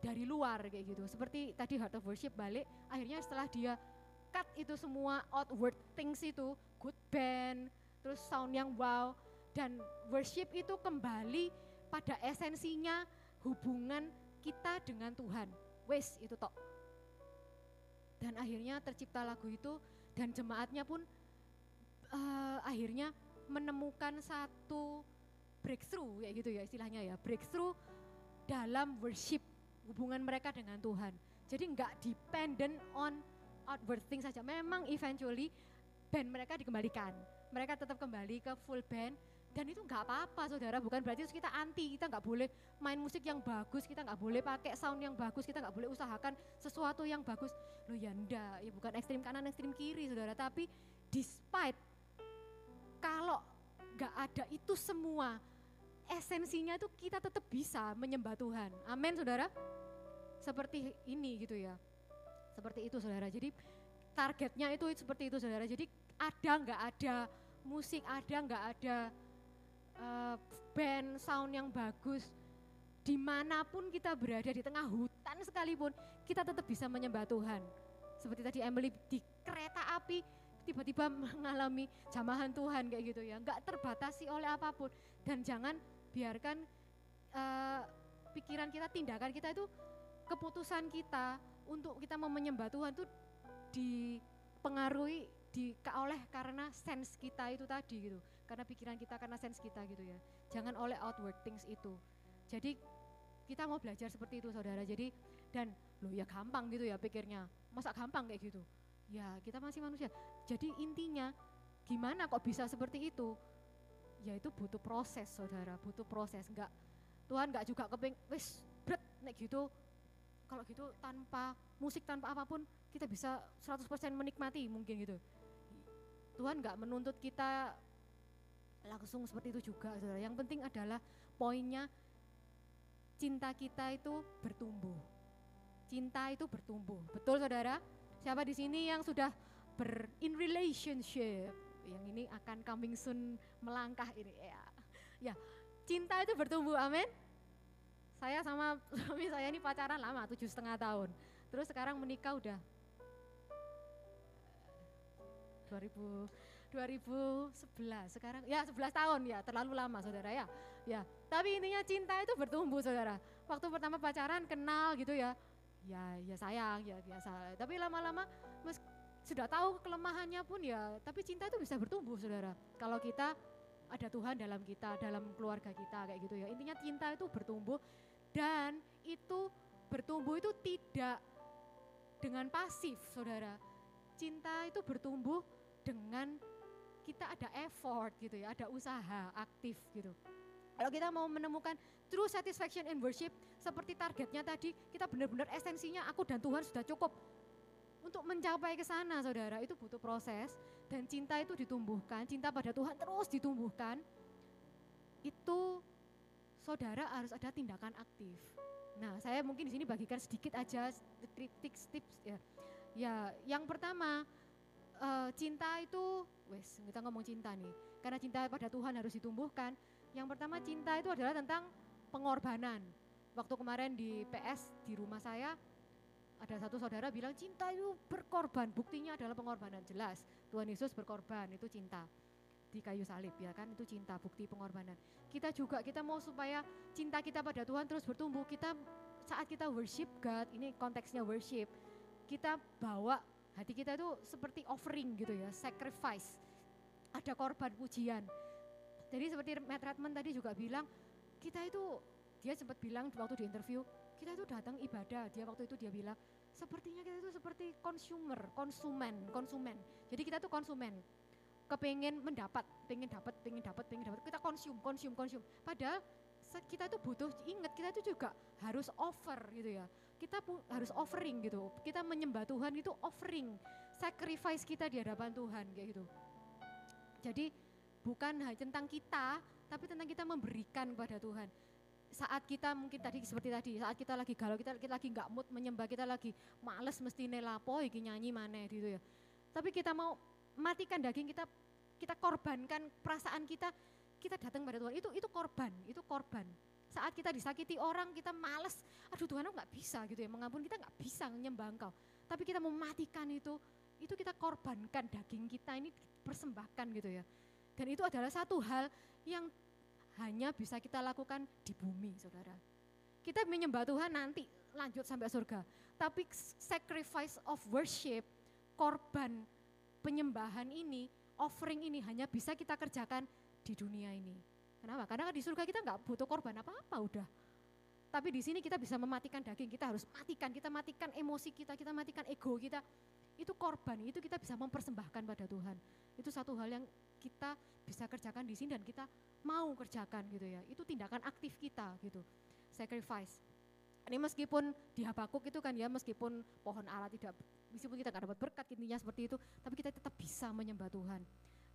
Speaker 1: dari luar kayak gitu. Seperti tadi Heart of Worship balik, akhirnya setelah dia cut itu semua outward things itu, good band, terus sound yang wow, dan worship itu kembali pada esensinya hubungan kita dengan Tuhan. Wes itu tok. Dan akhirnya tercipta lagu itu dan jemaatnya pun uh, akhirnya menemukan satu breakthrough ya gitu ya istilahnya ya breakthrough dalam worship hubungan mereka dengan Tuhan. Jadi nggak dependent on outward thing saja. Memang eventually band mereka dikembalikan. Mereka tetap kembali ke full band. Dan itu nggak apa-apa saudara. Bukan berarti kita anti. Kita nggak boleh main musik yang bagus. Kita nggak boleh pakai sound yang bagus. Kita nggak boleh usahakan sesuatu yang bagus. Lo ya ndak. Ya bukan ekstrim kanan ekstrim kiri saudara. Tapi despite kalau nggak ada itu semua esensinya itu kita tetap bisa menyembah Tuhan. Amin saudara. Seperti ini gitu ya seperti itu saudara. Jadi targetnya itu seperti itu saudara. Jadi ada nggak ada musik, ada nggak ada uh, band sound yang bagus, di mana pun kita berada di tengah hutan sekalipun kita tetap bisa menyembah Tuhan. Seperti tadi Emily di kereta api tiba-tiba mengalami jamahan Tuhan kayak gitu ya, nggak terbatasi oleh apa pun dan jangan biarkan uh, pikiran kita, tindakan kita itu keputusan kita untuk kita mau menyembah Tuhan itu dipengaruhi di oleh karena sense kita itu tadi gitu. Karena pikiran kita karena sense kita gitu ya. Jangan oleh outward things itu. Jadi kita mau belajar seperti itu saudara. Jadi dan lo ya gampang gitu ya pikirnya. Masa gampang kayak gitu? Ya kita masih manusia. Jadi intinya gimana kok bisa seperti itu? Ya itu butuh proses saudara. Butuh proses. Enggak Tuhan enggak juga keping wis bret nek gitu kalau gitu tanpa musik tanpa apa pun kita bisa 100% menikmati mungkin gitu Tuhan nggak menuntut kita langsung seperti itu juga saudara. Yang penting adalah poinnya cinta kita itu bertumbuh. Cinta itu bertumbuh. Betul saudara? Siapa di sini yang sudah ber in relationship? Yang ini akan coming soon melangkah ini ya. Ya, cinta itu bertumbuh. Amin. Saya sama suami saya ini pacaran lama, tujuh setengah tahun. Terus sekarang menikah udah. 2000 2011 sekarang ya 11 tahun ya terlalu lama saudara ya. Ya tapi intinya cinta itu bertumbuh saudara. Waktu pertama pacaran kenal gitu ya. Ya ya sayang ya biasa. Tapi lama-lama sudah tahu kelemahannya pun ya tapi cinta itu bisa bertumbuh saudara. Kalau kita ada Tuhan dalam kita dalam keluarga kita kayak gitu ya. Intinya cinta itu bertumbuh dan itu bertumbuh itu tidak dengan pasif saudara cinta itu bertumbuh dengan kita ada effort gitu ya, ada usaha aktif gitu. Kalau kita mau menemukan true satisfaction in worship seperti targetnya tadi, kita benar-benar esensinya aku dan Tuhan sudah cukup. Untuk mencapai ke sana saudara itu butuh proses dan cinta itu ditumbuhkan, cinta pada Tuhan terus ditumbuhkan. Itu saudara harus ada tindakan aktif. Nah, saya mungkin di sini bagikan sedikit aja tips tips ya. Ya, yang pertama uh, cinta itu, wes kita ngomong cinta nih, karena cinta pada Tuhan harus ditumbuhkan. Yang pertama cinta itu adalah tentang pengorbanan. Waktu kemarin di PS di rumah saya ada satu saudara bilang cinta itu berkorban, buktinya adalah pengorbanan jelas. Tuhan Yesus berkorban itu cinta di kayu salib ya kan itu cinta bukti pengorbanan. Kita juga kita mau supaya cinta kita pada Tuhan terus bertumbuh. Kita saat kita worship God, ini konteksnya worship, kita bawa Hati kita itu seperti offering gitu ya, sacrifice. Ada korban pujian. Jadi seperti Matt Redman tadi juga bilang, kita itu, dia sempat bilang waktu di interview, kita itu datang ibadah. Dia waktu itu dia bilang, sepertinya kita itu seperti consumer, konsumen, konsumen. Jadi kita tuh konsumen, kepengen mendapat, pengen dapat, pengen dapat, pengen dapat. Kita konsum, konsum, konsum. Padahal kita itu butuh ingat kita itu juga harus offer gitu ya kita pun harus offering gitu. Kita menyembah Tuhan itu offering, sacrifice kita di hadapan Tuhan kayak gitu. Jadi bukan hanya tentang kita, tapi tentang kita memberikan kepada Tuhan. Saat kita mungkin tadi seperti tadi, saat kita lagi galau, kita, kita lagi nggak mood menyembah, kita lagi males mesti nelapo, iki nyanyi mana gitu ya. Tapi kita mau matikan daging kita, kita korbankan perasaan kita, kita datang pada Tuhan. Itu itu korban, itu korban saat kita disakiti orang, kita males, aduh Tuhan aku nggak bisa gitu ya, mengampun kita nggak bisa menyembah engkau. Tapi kita mematikan itu, itu kita korbankan daging kita ini persembahkan gitu ya. Dan itu adalah satu hal yang hanya bisa kita lakukan di bumi saudara. Kita menyembah Tuhan nanti lanjut sampai surga. Tapi sacrifice of worship, korban penyembahan ini, offering ini hanya bisa kita kerjakan di dunia ini. Kenapa? Karena di surga kita nggak butuh korban apa-apa udah. Tapi di sini kita bisa mematikan daging, kita harus matikan, kita matikan emosi kita, kita matikan ego kita. Itu korban, itu kita bisa mempersembahkan pada Tuhan. Itu satu hal yang kita bisa kerjakan di sini dan kita mau kerjakan gitu ya. Itu tindakan aktif kita gitu. Sacrifice. Ini meskipun di Habakuk itu kan ya meskipun pohon Allah tidak meskipun kita nggak dapat berkat intinya seperti itu, tapi kita tetap bisa menyembah Tuhan.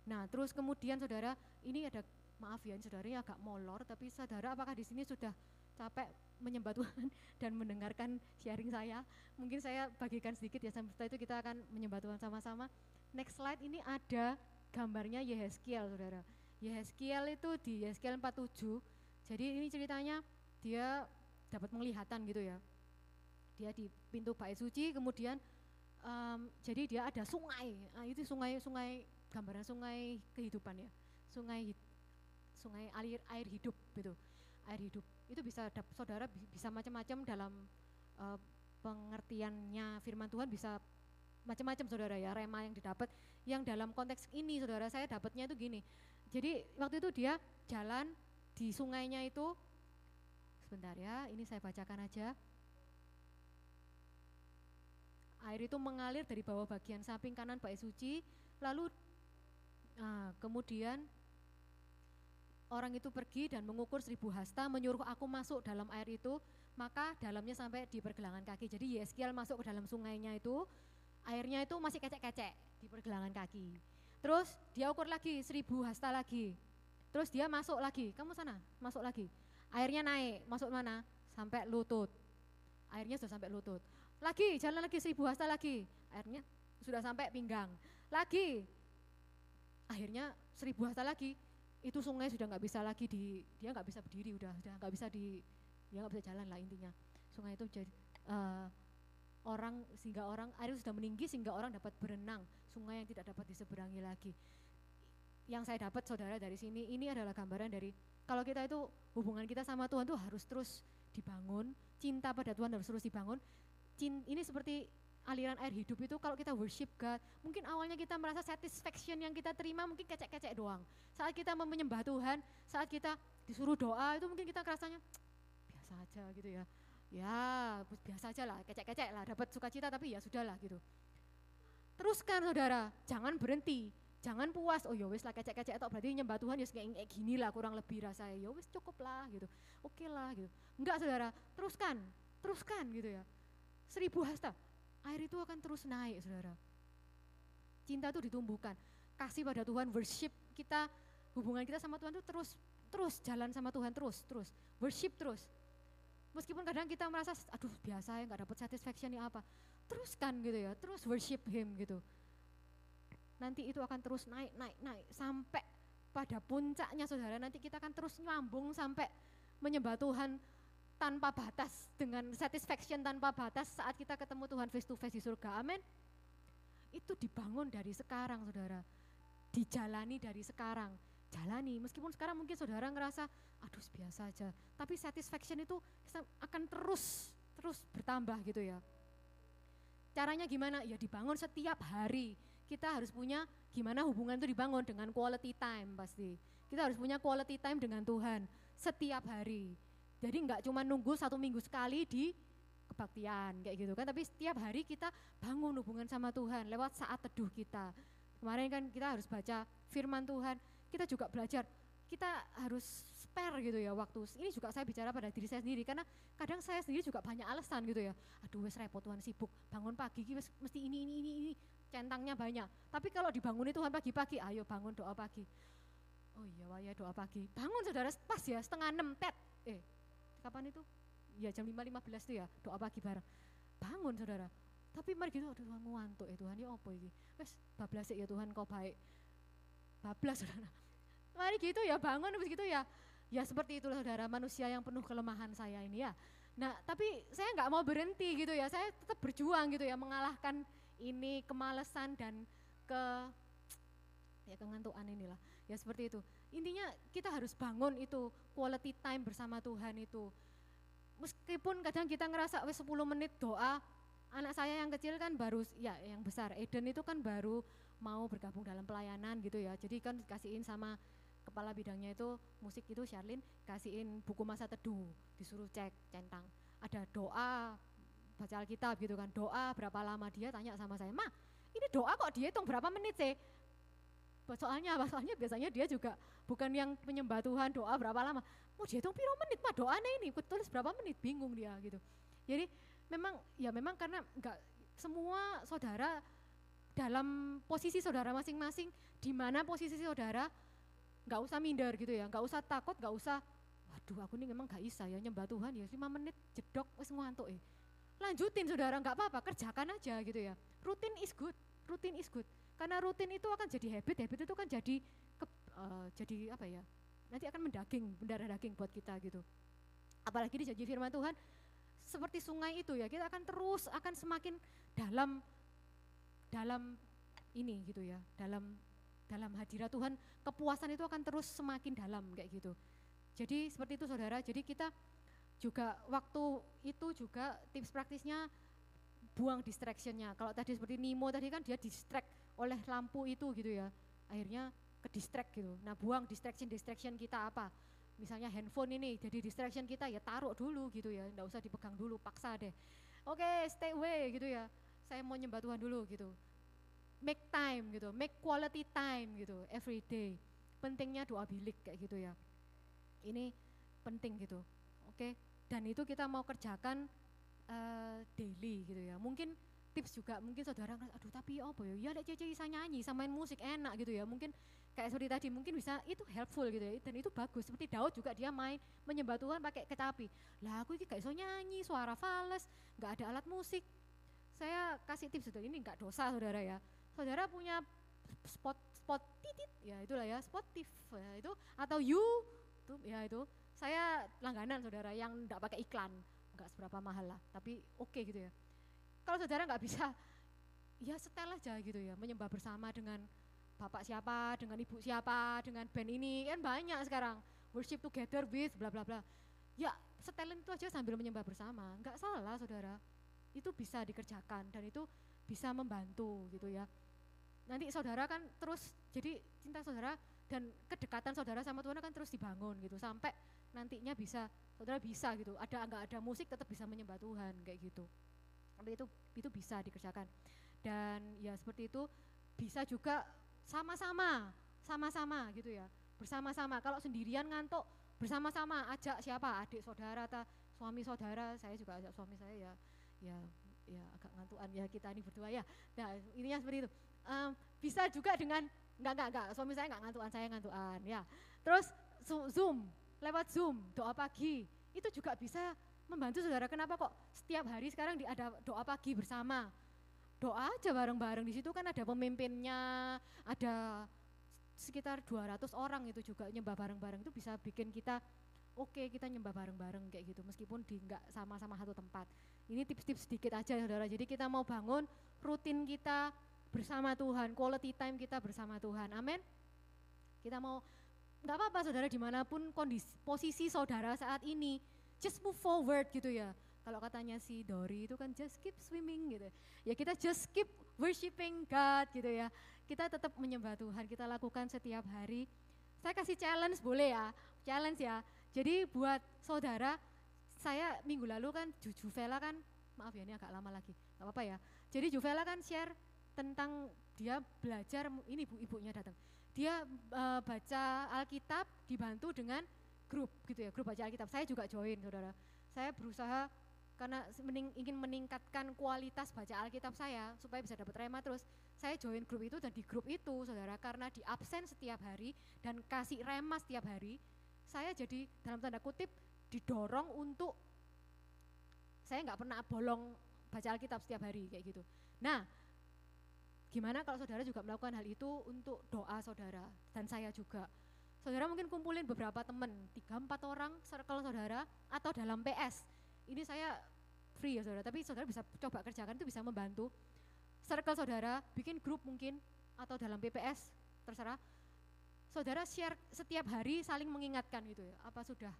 Speaker 1: Nah, terus kemudian saudara, ini ada maaf ya saudara ya agak molor tapi saudara apakah di sini sudah capek menyembah Tuhan dan mendengarkan sharing saya? Mungkin saya bagikan sedikit ya setelah itu kita akan menyembah Tuhan sama-sama. Next slide ini ada gambarnya Yehezkiel saudara. Yehezkiel itu di Yehezkiel 47 jadi ini ceritanya dia dapat penglihatan gitu ya. Dia di pintu bait suci, kemudian em, jadi dia ada sungai. Nah, itu sungai sungai gambaran sungai kehidupan ya. Sungai sungai air air hidup gitu. Air hidup. Itu bisa saudara bi- bisa macam-macam dalam eh, pengertiannya firman Tuhan bisa macam-macam saudara ya rema yang didapat yang dalam konteks ini saudara saya dapatnya itu gini jadi waktu itu dia jalan di sungainya itu sebentar ya. Ini saya bacakan aja. Air itu mengalir dari bawah bagian samping kanan bait suci lalu nah, kemudian orang itu pergi dan mengukur seribu hasta menyuruh aku masuk dalam air itu maka dalamnya sampai di pergelangan kaki. Jadi Yeskiel masuk ke dalam sungainya itu airnya itu masih kecek-kecek di pergelangan kaki. Terus dia ukur lagi seribu hasta lagi. Terus dia masuk lagi. Kamu sana masuk lagi airnya naik. Masuk mana? Sampai lutut. Airnya sudah sampai lutut. Lagi jalan lagi seribu hasta lagi. Airnya sudah sampai pinggang. Lagi akhirnya seribu hasta lagi. Itu sungai sudah nggak bisa lagi di dia nggak bisa berdiri udah udah nggak bisa di dia nggak bisa jalan lah intinya. Sungai itu jadi eh, orang sehingga orang air sudah meninggi sehingga orang dapat berenang. Sungai yang tidak dapat diseberangi lagi. Yang saya dapat saudara dari sini ini adalah gambaran dari kalau kita itu hubungan kita sama Tuhan tuh harus terus dibangun cinta pada Tuhan harus terus dibangun. Ini seperti aliran air hidup itu kalau kita worship God mungkin awalnya kita merasa satisfaction yang kita terima mungkin kecek-kecek doang. Saat kita menyembah Tuhan saat kita disuruh doa itu mungkin kita rasanya biasa aja gitu ya. Ya biasa aja lah kecek-kecek lah dapat sukacita tapi ya sudahlah gitu. Teruskan saudara jangan berhenti jangan puas oh ya wis lah kecek-kecek atau berarti nyembah Tuhan ya kayak gini lah kurang lebih rasanya. Ya wis cukup lah gitu. Oke lah gitu. Enggak saudara. Teruskan teruskan gitu ya. Seribu hasta air itu akan terus naik saudara. Cinta itu ditumbuhkan. Kasih pada Tuhan worship kita hubungan kita sama Tuhan itu terus terus jalan sama Tuhan terus terus. Worship terus. Meskipun kadang kita merasa aduh biasa ya nggak dapat satisfaction ya apa. Teruskan gitu ya terus worship him gitu nanti itu akan terus naik naik naik. Sampai pada puncaknya saudara nanti kita akan terus nyambung sampai menyembah Tuhan tanpa batas dengan satisfaction tanpa batas saat kita ketemu Tuhan face to face di surga. Amin. Itu dibangun dari sekarang saudara. Dijalani dari sekarang. Jalani. Meskipun sekarang mungkin saudara ngerasa aduh biasa aja. Tapi satisfaction itu akan terus terus bertambah gitu ya. Caranya gimana? Ya dibangun setiap hari kita harus punya gimana hubungan itu dibangun dengan quality time pasti. Kita harus punya quality time dengan Tuhan setiap hari. Jadi nggak cuma nunggu satu minggu sekali di kebaktian kayak gitu kan. Tapi setiap hari kita bangun hubungan sama Tuhan lewat saat teduh kita. Kemarin kan kita harus baca firman Tuhan. Kita juga belajar. Kita harus spare gitu ya waktu. Ini juga saya bicara pada diri saya sendiri karena kadang saya sendiri juga banyak alasan gitu ya. Aduh wes repot Tuhan sibuk. Bangun pagi wes mesti ini ini ini ini centangnya banyak. Tapi kalau dibangun Tuhan pagi-pagi ayo bangun doa pagi. Oh iya wah ya doa pagi. Bangun saudara pas ya setengah enam tet. Eh kapan itu? Ya jam lima lima belas tuh ya doa pagi bareng. Bangun saudara. Tapi mari gitu aduh Tuhan ngantuk ya Tuhan ya apa ini? Wes bablas ya Tuhan kau baik? Bablas saudara. Mari gitu ya bangun habis gitu ya. Ya seperti itulah saudara manusia yang penuh kelemahan saya ini ya. Nah tapi saya nggak mau berhenti gitu ya. Saya tetap berjuang gitu ya mengalahkan ini kemalasan dan ke ya kengantuan inilah. Ya seperti itu. Intinya kita harus bangun itu quality time bersama Tuhan itu. Meskipun kadang kita ngerasa wes 10 menit doa. Anak saya yang kecil kan baru ya yang besar. Eden itu kan baru mau bergabung dalam pelayanan gitu ya. Jadi kan dikasihin sama kepala bidangnya itu musik itu Sharlin kasihin buku masa teduh disuruh cek centang. Ada doa baca Alkitab gitu kan. Doa berapa lama dia tanya sama saya mah ini doa kok dia hitung berapa menit sih? Soalnya apa? Soalnya biasanya dia juga bukan yang penyembah Tuhan doa berapa lama. Mau dia hitung piro menit mah doanya ini tulis berapa menit? Bingung dia gitu. Jadi memang ya memang karena enggak semua saudara dalam posisi saudara masing-masing di mana posisi saudara nggak usah minder gitu ya nggak usah takut nggak usah waduh aku ini memang nggak bisa ya nyembah Tuhan ya lima menit jedok wes ngantuk eh lanjutin saudara nggak apa-apa kerjakan aja gitu ya. Rutin is good rutin is good. Karena rutin itu akan jadi habit habit itu kan jadi ke, uh, jadi apa ya nanti akan mendaging mendarah daging buat kita gitu. Apalagi di janji firman Tuhan seperti sungai itu ya kita akan terus akan semakin dalam dalam ini gitu ya dalam dalam hadirat Tuhan kepuasan itu akan terus semakin dalam kayak gitu. Jadi seperti itu saudara. Jadi kita juga waktu itu juga tips praktisnya buang distractionnya. Kalau tadi seperti Nemo tadi kan dia distract oleh lampu itu gitu ya. Akhirnya ke distract gitu. Nah buang distraction distraction kita apa? Misalnya handphone ini jadi distraction kita ya taruh dulu gitu ya. Nggak usah dipegang dulu paksa deh. Oke okay, stay away gitu ya. Saya mau nyembah Tuhan dulu gitu. Make time gitu make quality time gitu every day. Pentingnya doa bilik kayak gitu ya. Ini penting gitu. Oke? okay? Dan itu kita mau kerjakan uh, daily gitu ya. Mungkin tips juga mungkin saudara aduh tapi apa ya? Ya ada cece bisa nyanyi sama main musik enak gitu ya. Mungkin kayak seperti tadi mungkin bisa itu helpful gitu ya. Dan itu bagus. Seperti Daud juga dia main menyembah Tuhan pakai kecapi lah aku ini gak bisa nyanyi suara fals nggak ada alat musik. Saya kasih tips itu ini nggak dosa saudara ya. Saudara punya spot spot titit ya itulah ya spotif ya itu atau you tuh ya itu saya langganan saudara yang nggak pakai iklan nggak seberapa mahal lah tapi oke okay gitu ya kalau saudara nggak bisa ya setel aja gitu ya menyembah bersama dengan bapak siapa, dengan ibu siapa, dengan band ini, kan banyak sekarang. Worship together with bla bla bla. Ya, setelin itu aja sambil menyembah bersama. Enggak salah, Saudara. Itu bisa dikerjakan dan itu bisa membantu gitu ya. Nanti saudara kan terus jadi cinta saudara dan kedekatan saudara sama Tuhan akan terus dibangun gitu. Sampai nantinya bisa saudara bisa gitu. Ada enggak ada musik tetap bisa menyembah Tuhan kayak gitu. Tapi itu itu bisa dikerjakan. Dan ya seperti itu bisa juga sama-sama, sama-sama gitu ya, bersama-sama. Kalau sendirian ngantuk, bersama-sama. Ajak siapa, adik saudara atau suami saudara, saya juga ajak suami saya ya, ya, ya agak ngantuan ya kita ini berdua ya. Nah ininya seperti itu. Um, bisa juga dengan enggak enggak enggak, suami saya enggak ngantuan, saya ngantuan ya. Terus zoom, lewat zoom, doa pagi, itu juga bisa membantu saudara. Kenapa kok setiap hari sekarang ada doa pagi bersama? doa aja bareng-bareng di situ kan ada pemimpinnya, ada sekitar 200 orang itu juga nyembah bareng-bareng itu bisa bikin kita oke okay, kita nyembah bareng-bareng kayak gitu meskipun di nggak sama-sama satu tempat. Ini tips-tips sedikit aja saudara. Jadi kita mau bangun rutin kita bersama Tuhan, quality time kita bersama Tuhan. Amin. Kita mau nggak apa-apa saudara di mana pun kondisi posisi saudara saat ini, just move forward gitu ya kalau katanya si Dori itu kan just keep swimming gitu. Ya kita just keep worshiping God gitu ya. Kita tetap menyembah Tuhan, kita lakukan setiap hari. Saya kasih challenge boleh ya, challenge ya. Jadi buat saudara, saya minggu lalu kan Juju Vela kan, maaf ya ini agak lama lagi, gak apa-apa ya. Jadi Juvela kan share tentang dia belajar, ini ibu-ibunya datang. Dia uh, baca Alkitab dibantu dengan grup gitu ya, grup baca Alkitab. Saya juga join saudara. Saya berusaha karena mening, ingin meningkatkan kualitas baca Alkitab saya supaya bisa dapat rema terus saya join grup itu dan di grup itu saudara karena di absen setiap hari dan kasih rema setiap hari saya jadi dalam tanda kutip didorong untuk saya nggak pernah bolong baca Alkitab setiap hari kayak gitu nah gimana kalau saudara juga melakukan hal itu untuk doa saudara dan saya juga saudara mungkin kumpulin beberapa teman tiga empat orang circle saudara atau dalam PS ini saya free ya saudara, tapi saudara bisa coba kerjakan itu bisa membantu. Circle saudara, bikin grup mungkin, atau dalam PPS, terserah. Saudara share setiap hari saling mengingatkan gitu ya, apa sudah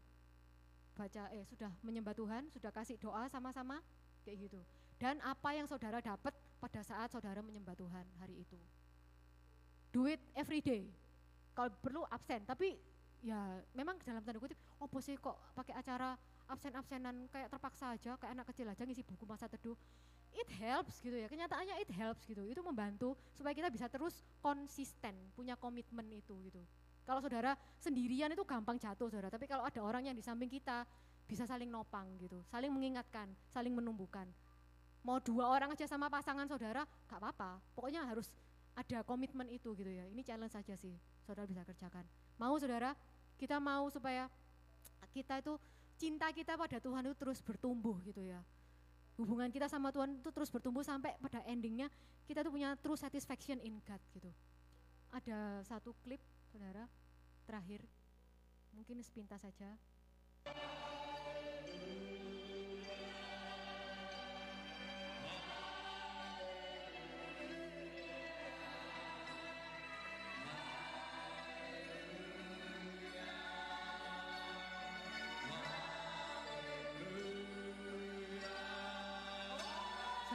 Speaker 1: baca, eh sudah menyembah Tuhan, sudah kasih doa sama-sama, kayak gitu. Dan apa yang saudara dapat pada saat saudara menyembah Tuhan hari itu. Do it every day. Kalau perlu absen, tapi ya memang dalam tanda kutip, oh sih kok pakai acara absen-absenan kayak terpaksa aja kayak anak kecil aja ngisi buku masa teduh. It helps gitu ya kenyataannya it helps gitu. Itu membantu supaya kita bisa terus konsisten punya komitmen itu gitu. Kalau saudara sendirian itu gampang jatuh saudara. Tapi kalau ada orang yang di samping kita bisa saling nopang gitu saling mengingatkan saling menumbuhkan mau dua orang aja sama pasangan saudara gak apa-apa pokoknya harus ada komitmen itu gitu ya ini challenge saja sih saudara bisa kerjakan mau saudara kita mau supaya kita itu cinta kita pada Tuhan itu terus bertumbuh gitu ya. Hubungan kita sama Tuhan itu terus bertumbuh sampai pada endingnya kita tuh punya true satisfaction in God gitu. Ada satu klip saudara terakhir, mungkin sepintas saja.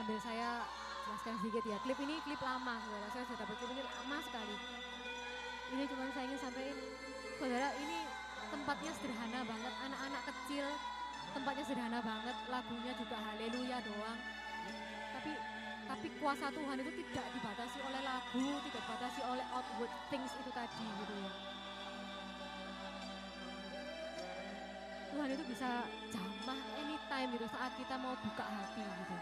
Speaker 1: sambil saya jelaskan sedikit ya. Klip ini klip lama, saudara. Saya sudah dapat klip ini lama sekali. Ini cuma saya ingin sampaikan, saudara ini tempatnya sederhana banget. Anak-anak kecil tempatnya sederhana banget. Lagunya juga haleluya doang. Tapi kuasa Tuhan itu tidak dibatasi oleh lagu, tidak dibatasi oleh outward things itu tadi gitu ya. Tuhan itu bisa jamah anytime gitu saat kita mau buka hati gitu.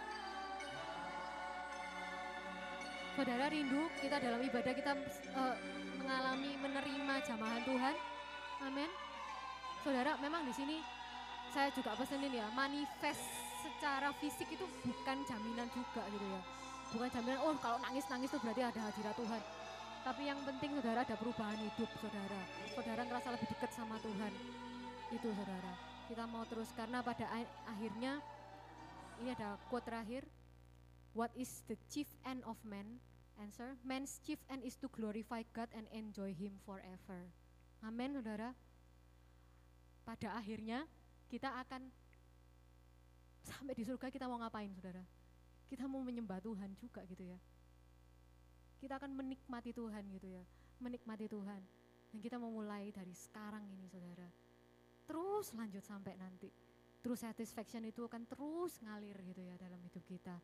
Speaker 1: Saudara rindu kita dalam ibadah kita eh, mengalami menerima jamahan Tuhan. Amin. Saudara memang di sini saya juga pesenin ya manifest secara fisik itu bukan jaminan juga gitu ya. Bukan jaminan oh kalau nangis-nangis itu berarti ada hadirat Tuhan. Tapi yang penting saudara ada perubahan hidup saudara. Saudara ngerasa lebih dekat sama Tuhan. Itu saudara. Kita mau terus karena pada akhirnya ini ada quote terakhir. What is the chief end of man? Answer, man's chief end is to glorify God and enjoy him forever. Amin saudara. Pada akhirnya kita akan sampai di surga kita mau ngapain saudara? Kita mau menyembah Tuhan juga gitu ya. Kita akan menikmati Tuhan gitu ya. Menikmati Tuhan. Dan kita mau mulai dari sekarang ini saudara. Terus lanjut sampai nanti. True satisfaction itu akan terus ngalir gitu ya dalam hidup kita.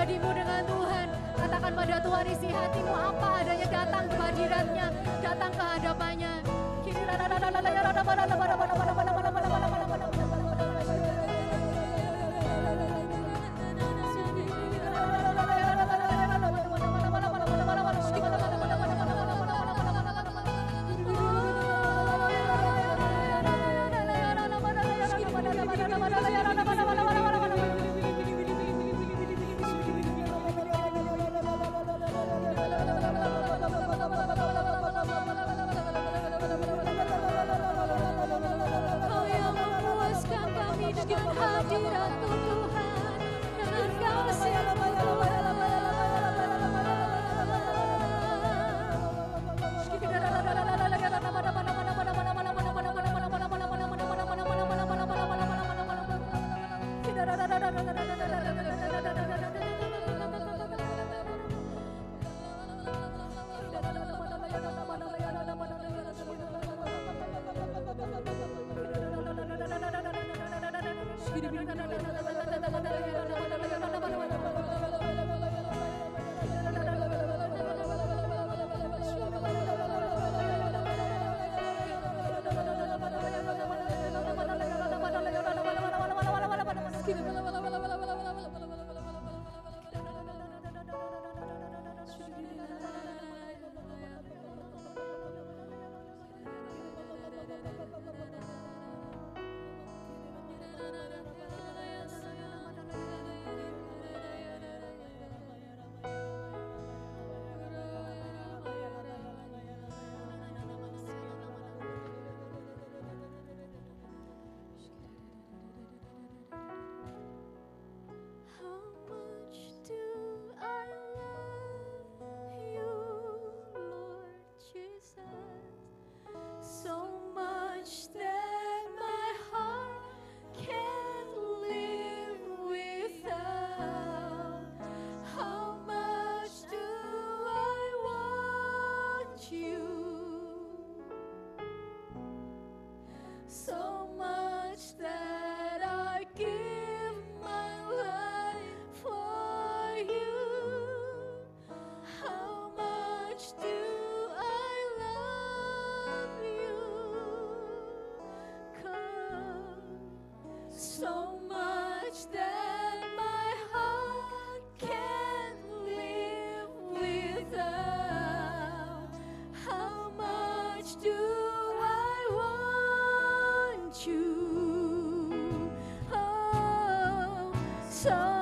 Speaker 2: pribadimu dengan Tuhan. Katakan pada Tuhan isi hatimu apa adanya datang kehadirannya, datang kehadapannya. Kini so much that my heart can't live without. How much do I want you? Oh, so.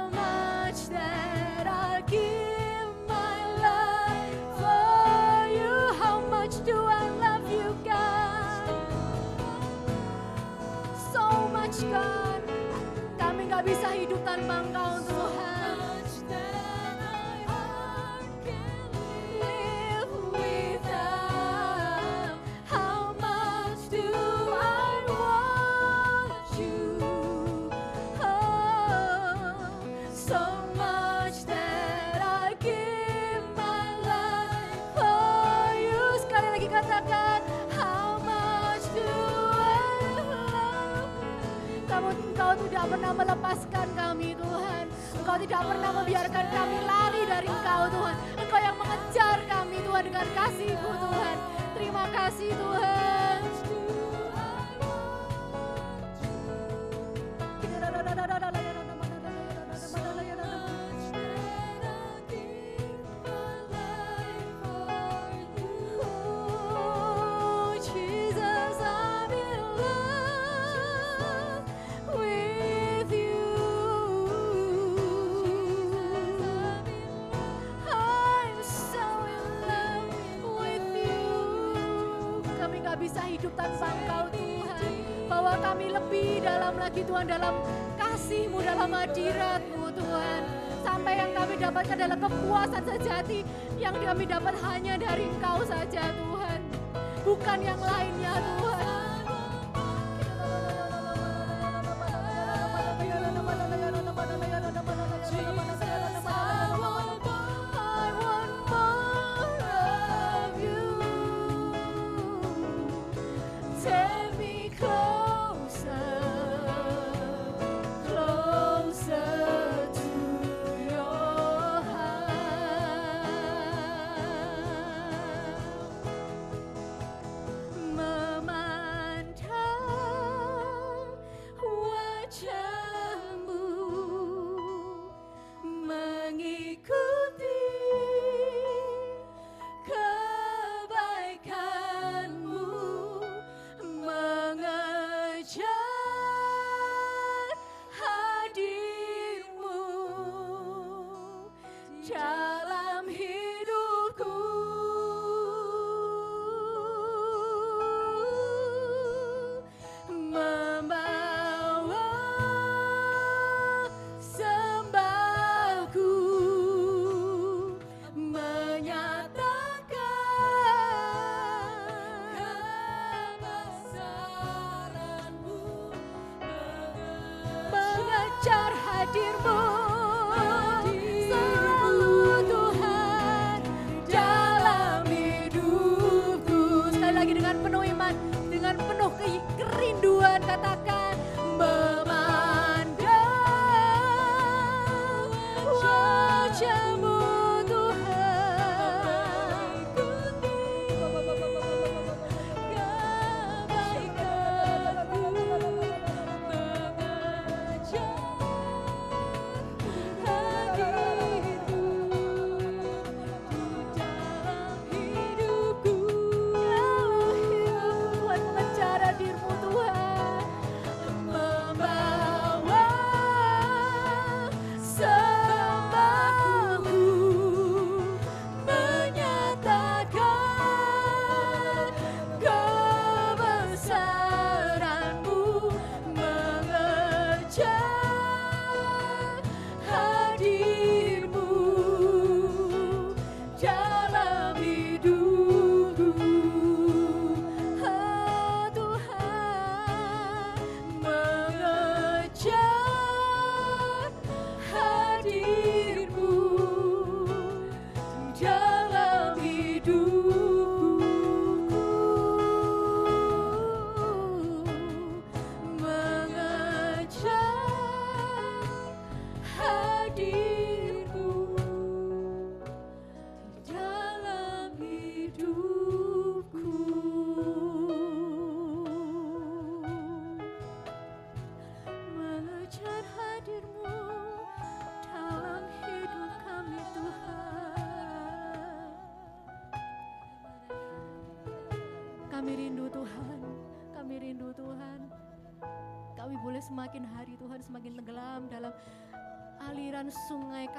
Speaker 2: pernah melepaskan kami Tuhan. Engkau tidak pernah membiarkan kami lari dari Engkau Tuhan. Engkau yang mengejar kami Tuhan dengan kasih-Mu Tuhan. Terima kasih Tuhan.
Speaker 1: Hidup tanpa Engkau Tuhan. Bahwa kami lebih dalam lagi Tuhan dalam kasih-Mu, dalam hadirat-Mu Tuhan. Sampai yang kami dapatkan adalah kepuasan sejati yang kami dapat hanya dari Engkau saja Tuhan. Bukan yang lainnya Tuhan.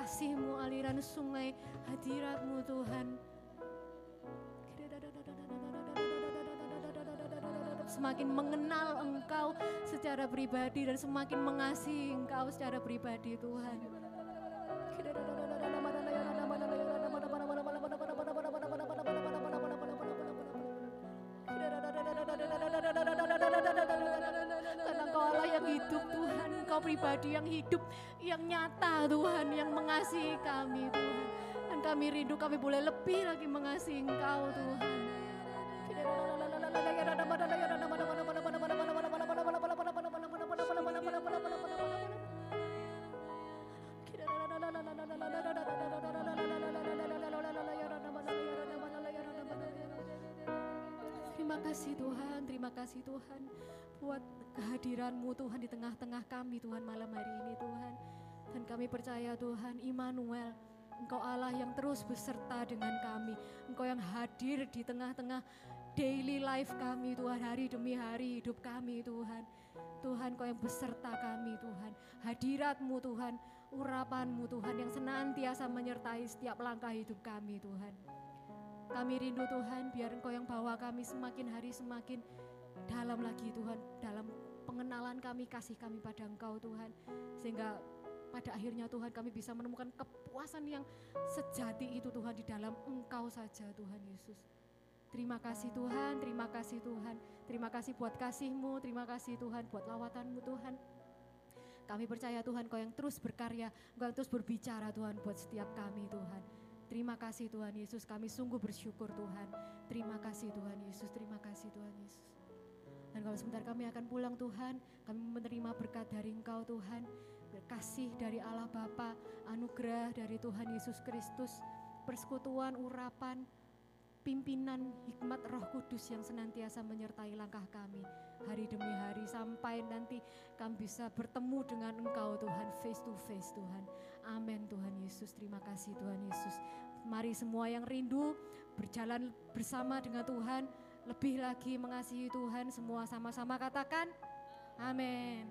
Speaker 1: kasih-Mu, aliran sungai hadirat-Mu Tuhan. Semakin mengenal Engkau secara pribadi dan semakin mengasihi Engkau secara pribadi Tuhan. Karena Engkau Allah yang hidup Tuhan, Engkau pribadi yang hidup, yang nyata Tuhan, yang mengasihi kami Tuhan. Dan kami rindu kami boleh lebih lagi mengasihi Engkau Tuhan. Terima kasih Tuhan, terima kasih Tuhan buat kehadiranmu Tuhan di tengah-tengah kami Tuhan malam hari ini Tuhan. Dan kami percaya Tuhan, Immanuel, Engkau Allah yang terus beserta dengan kami. Engkau yang hadir di tengah-tengah daily life kami Tuhan, hari demi hari hidup kami Tuhan. Tuhan Kau yang beserta kami Tuhan. Hadiratmu Tuhan, urapanmu Tuhan yang senantiasa menyertai setiap langkah hidup kami Tuhan. Kami rindu Tuhan, biar Engkau yang bawa kami semakin hari semakin dalam lagi Tuhan, dalam pengenalan kami, kasih kami pada Engkau Tuhan. Sehingga pada akhirnya Tuhan kami bisa menemukan kepuasan yang sejati itu Tuhan di dalam Engkau saja Tuhan Yesus. Terima kasih Tuhan, terima kasih Tuhan. Terima kasih buat kasih-Mu, terima kasih Tuhan buat lawatanmu Tuhan. Kami percaya Tuhan Kau yang terus berkarya, Kau yang terus berbicara Tuhan buat setiap kami Tuhan. Terima kasih Tuhan Yesus, kami sungguh bersyukur Tuhan. Terima kasih Tuhan Yesus, terima kasih Tuhan Yesus. Dan kalau sebentar kami akan pulang Tuhan, kami menerima berkat dari Engkau Tuhan, kasih dari Allah Bapa, anugerah dari Tuhan Yesus Kristus, persekutuan, urapan, pimpinan hikmat roh kudus yang senantiasa menyertai langkah kami. Hari demi hari sampai nanti kami bisa bertemu dengan engkau Tuhan face to face Tuhan. Amin Tuhan Yesus. Terima kasih Tuhan Yesus. Mari semua yang rindu berjalan bersama dengan Tuhan lebih lagi mengasihi Tuhan semua sama-sama katakan amin.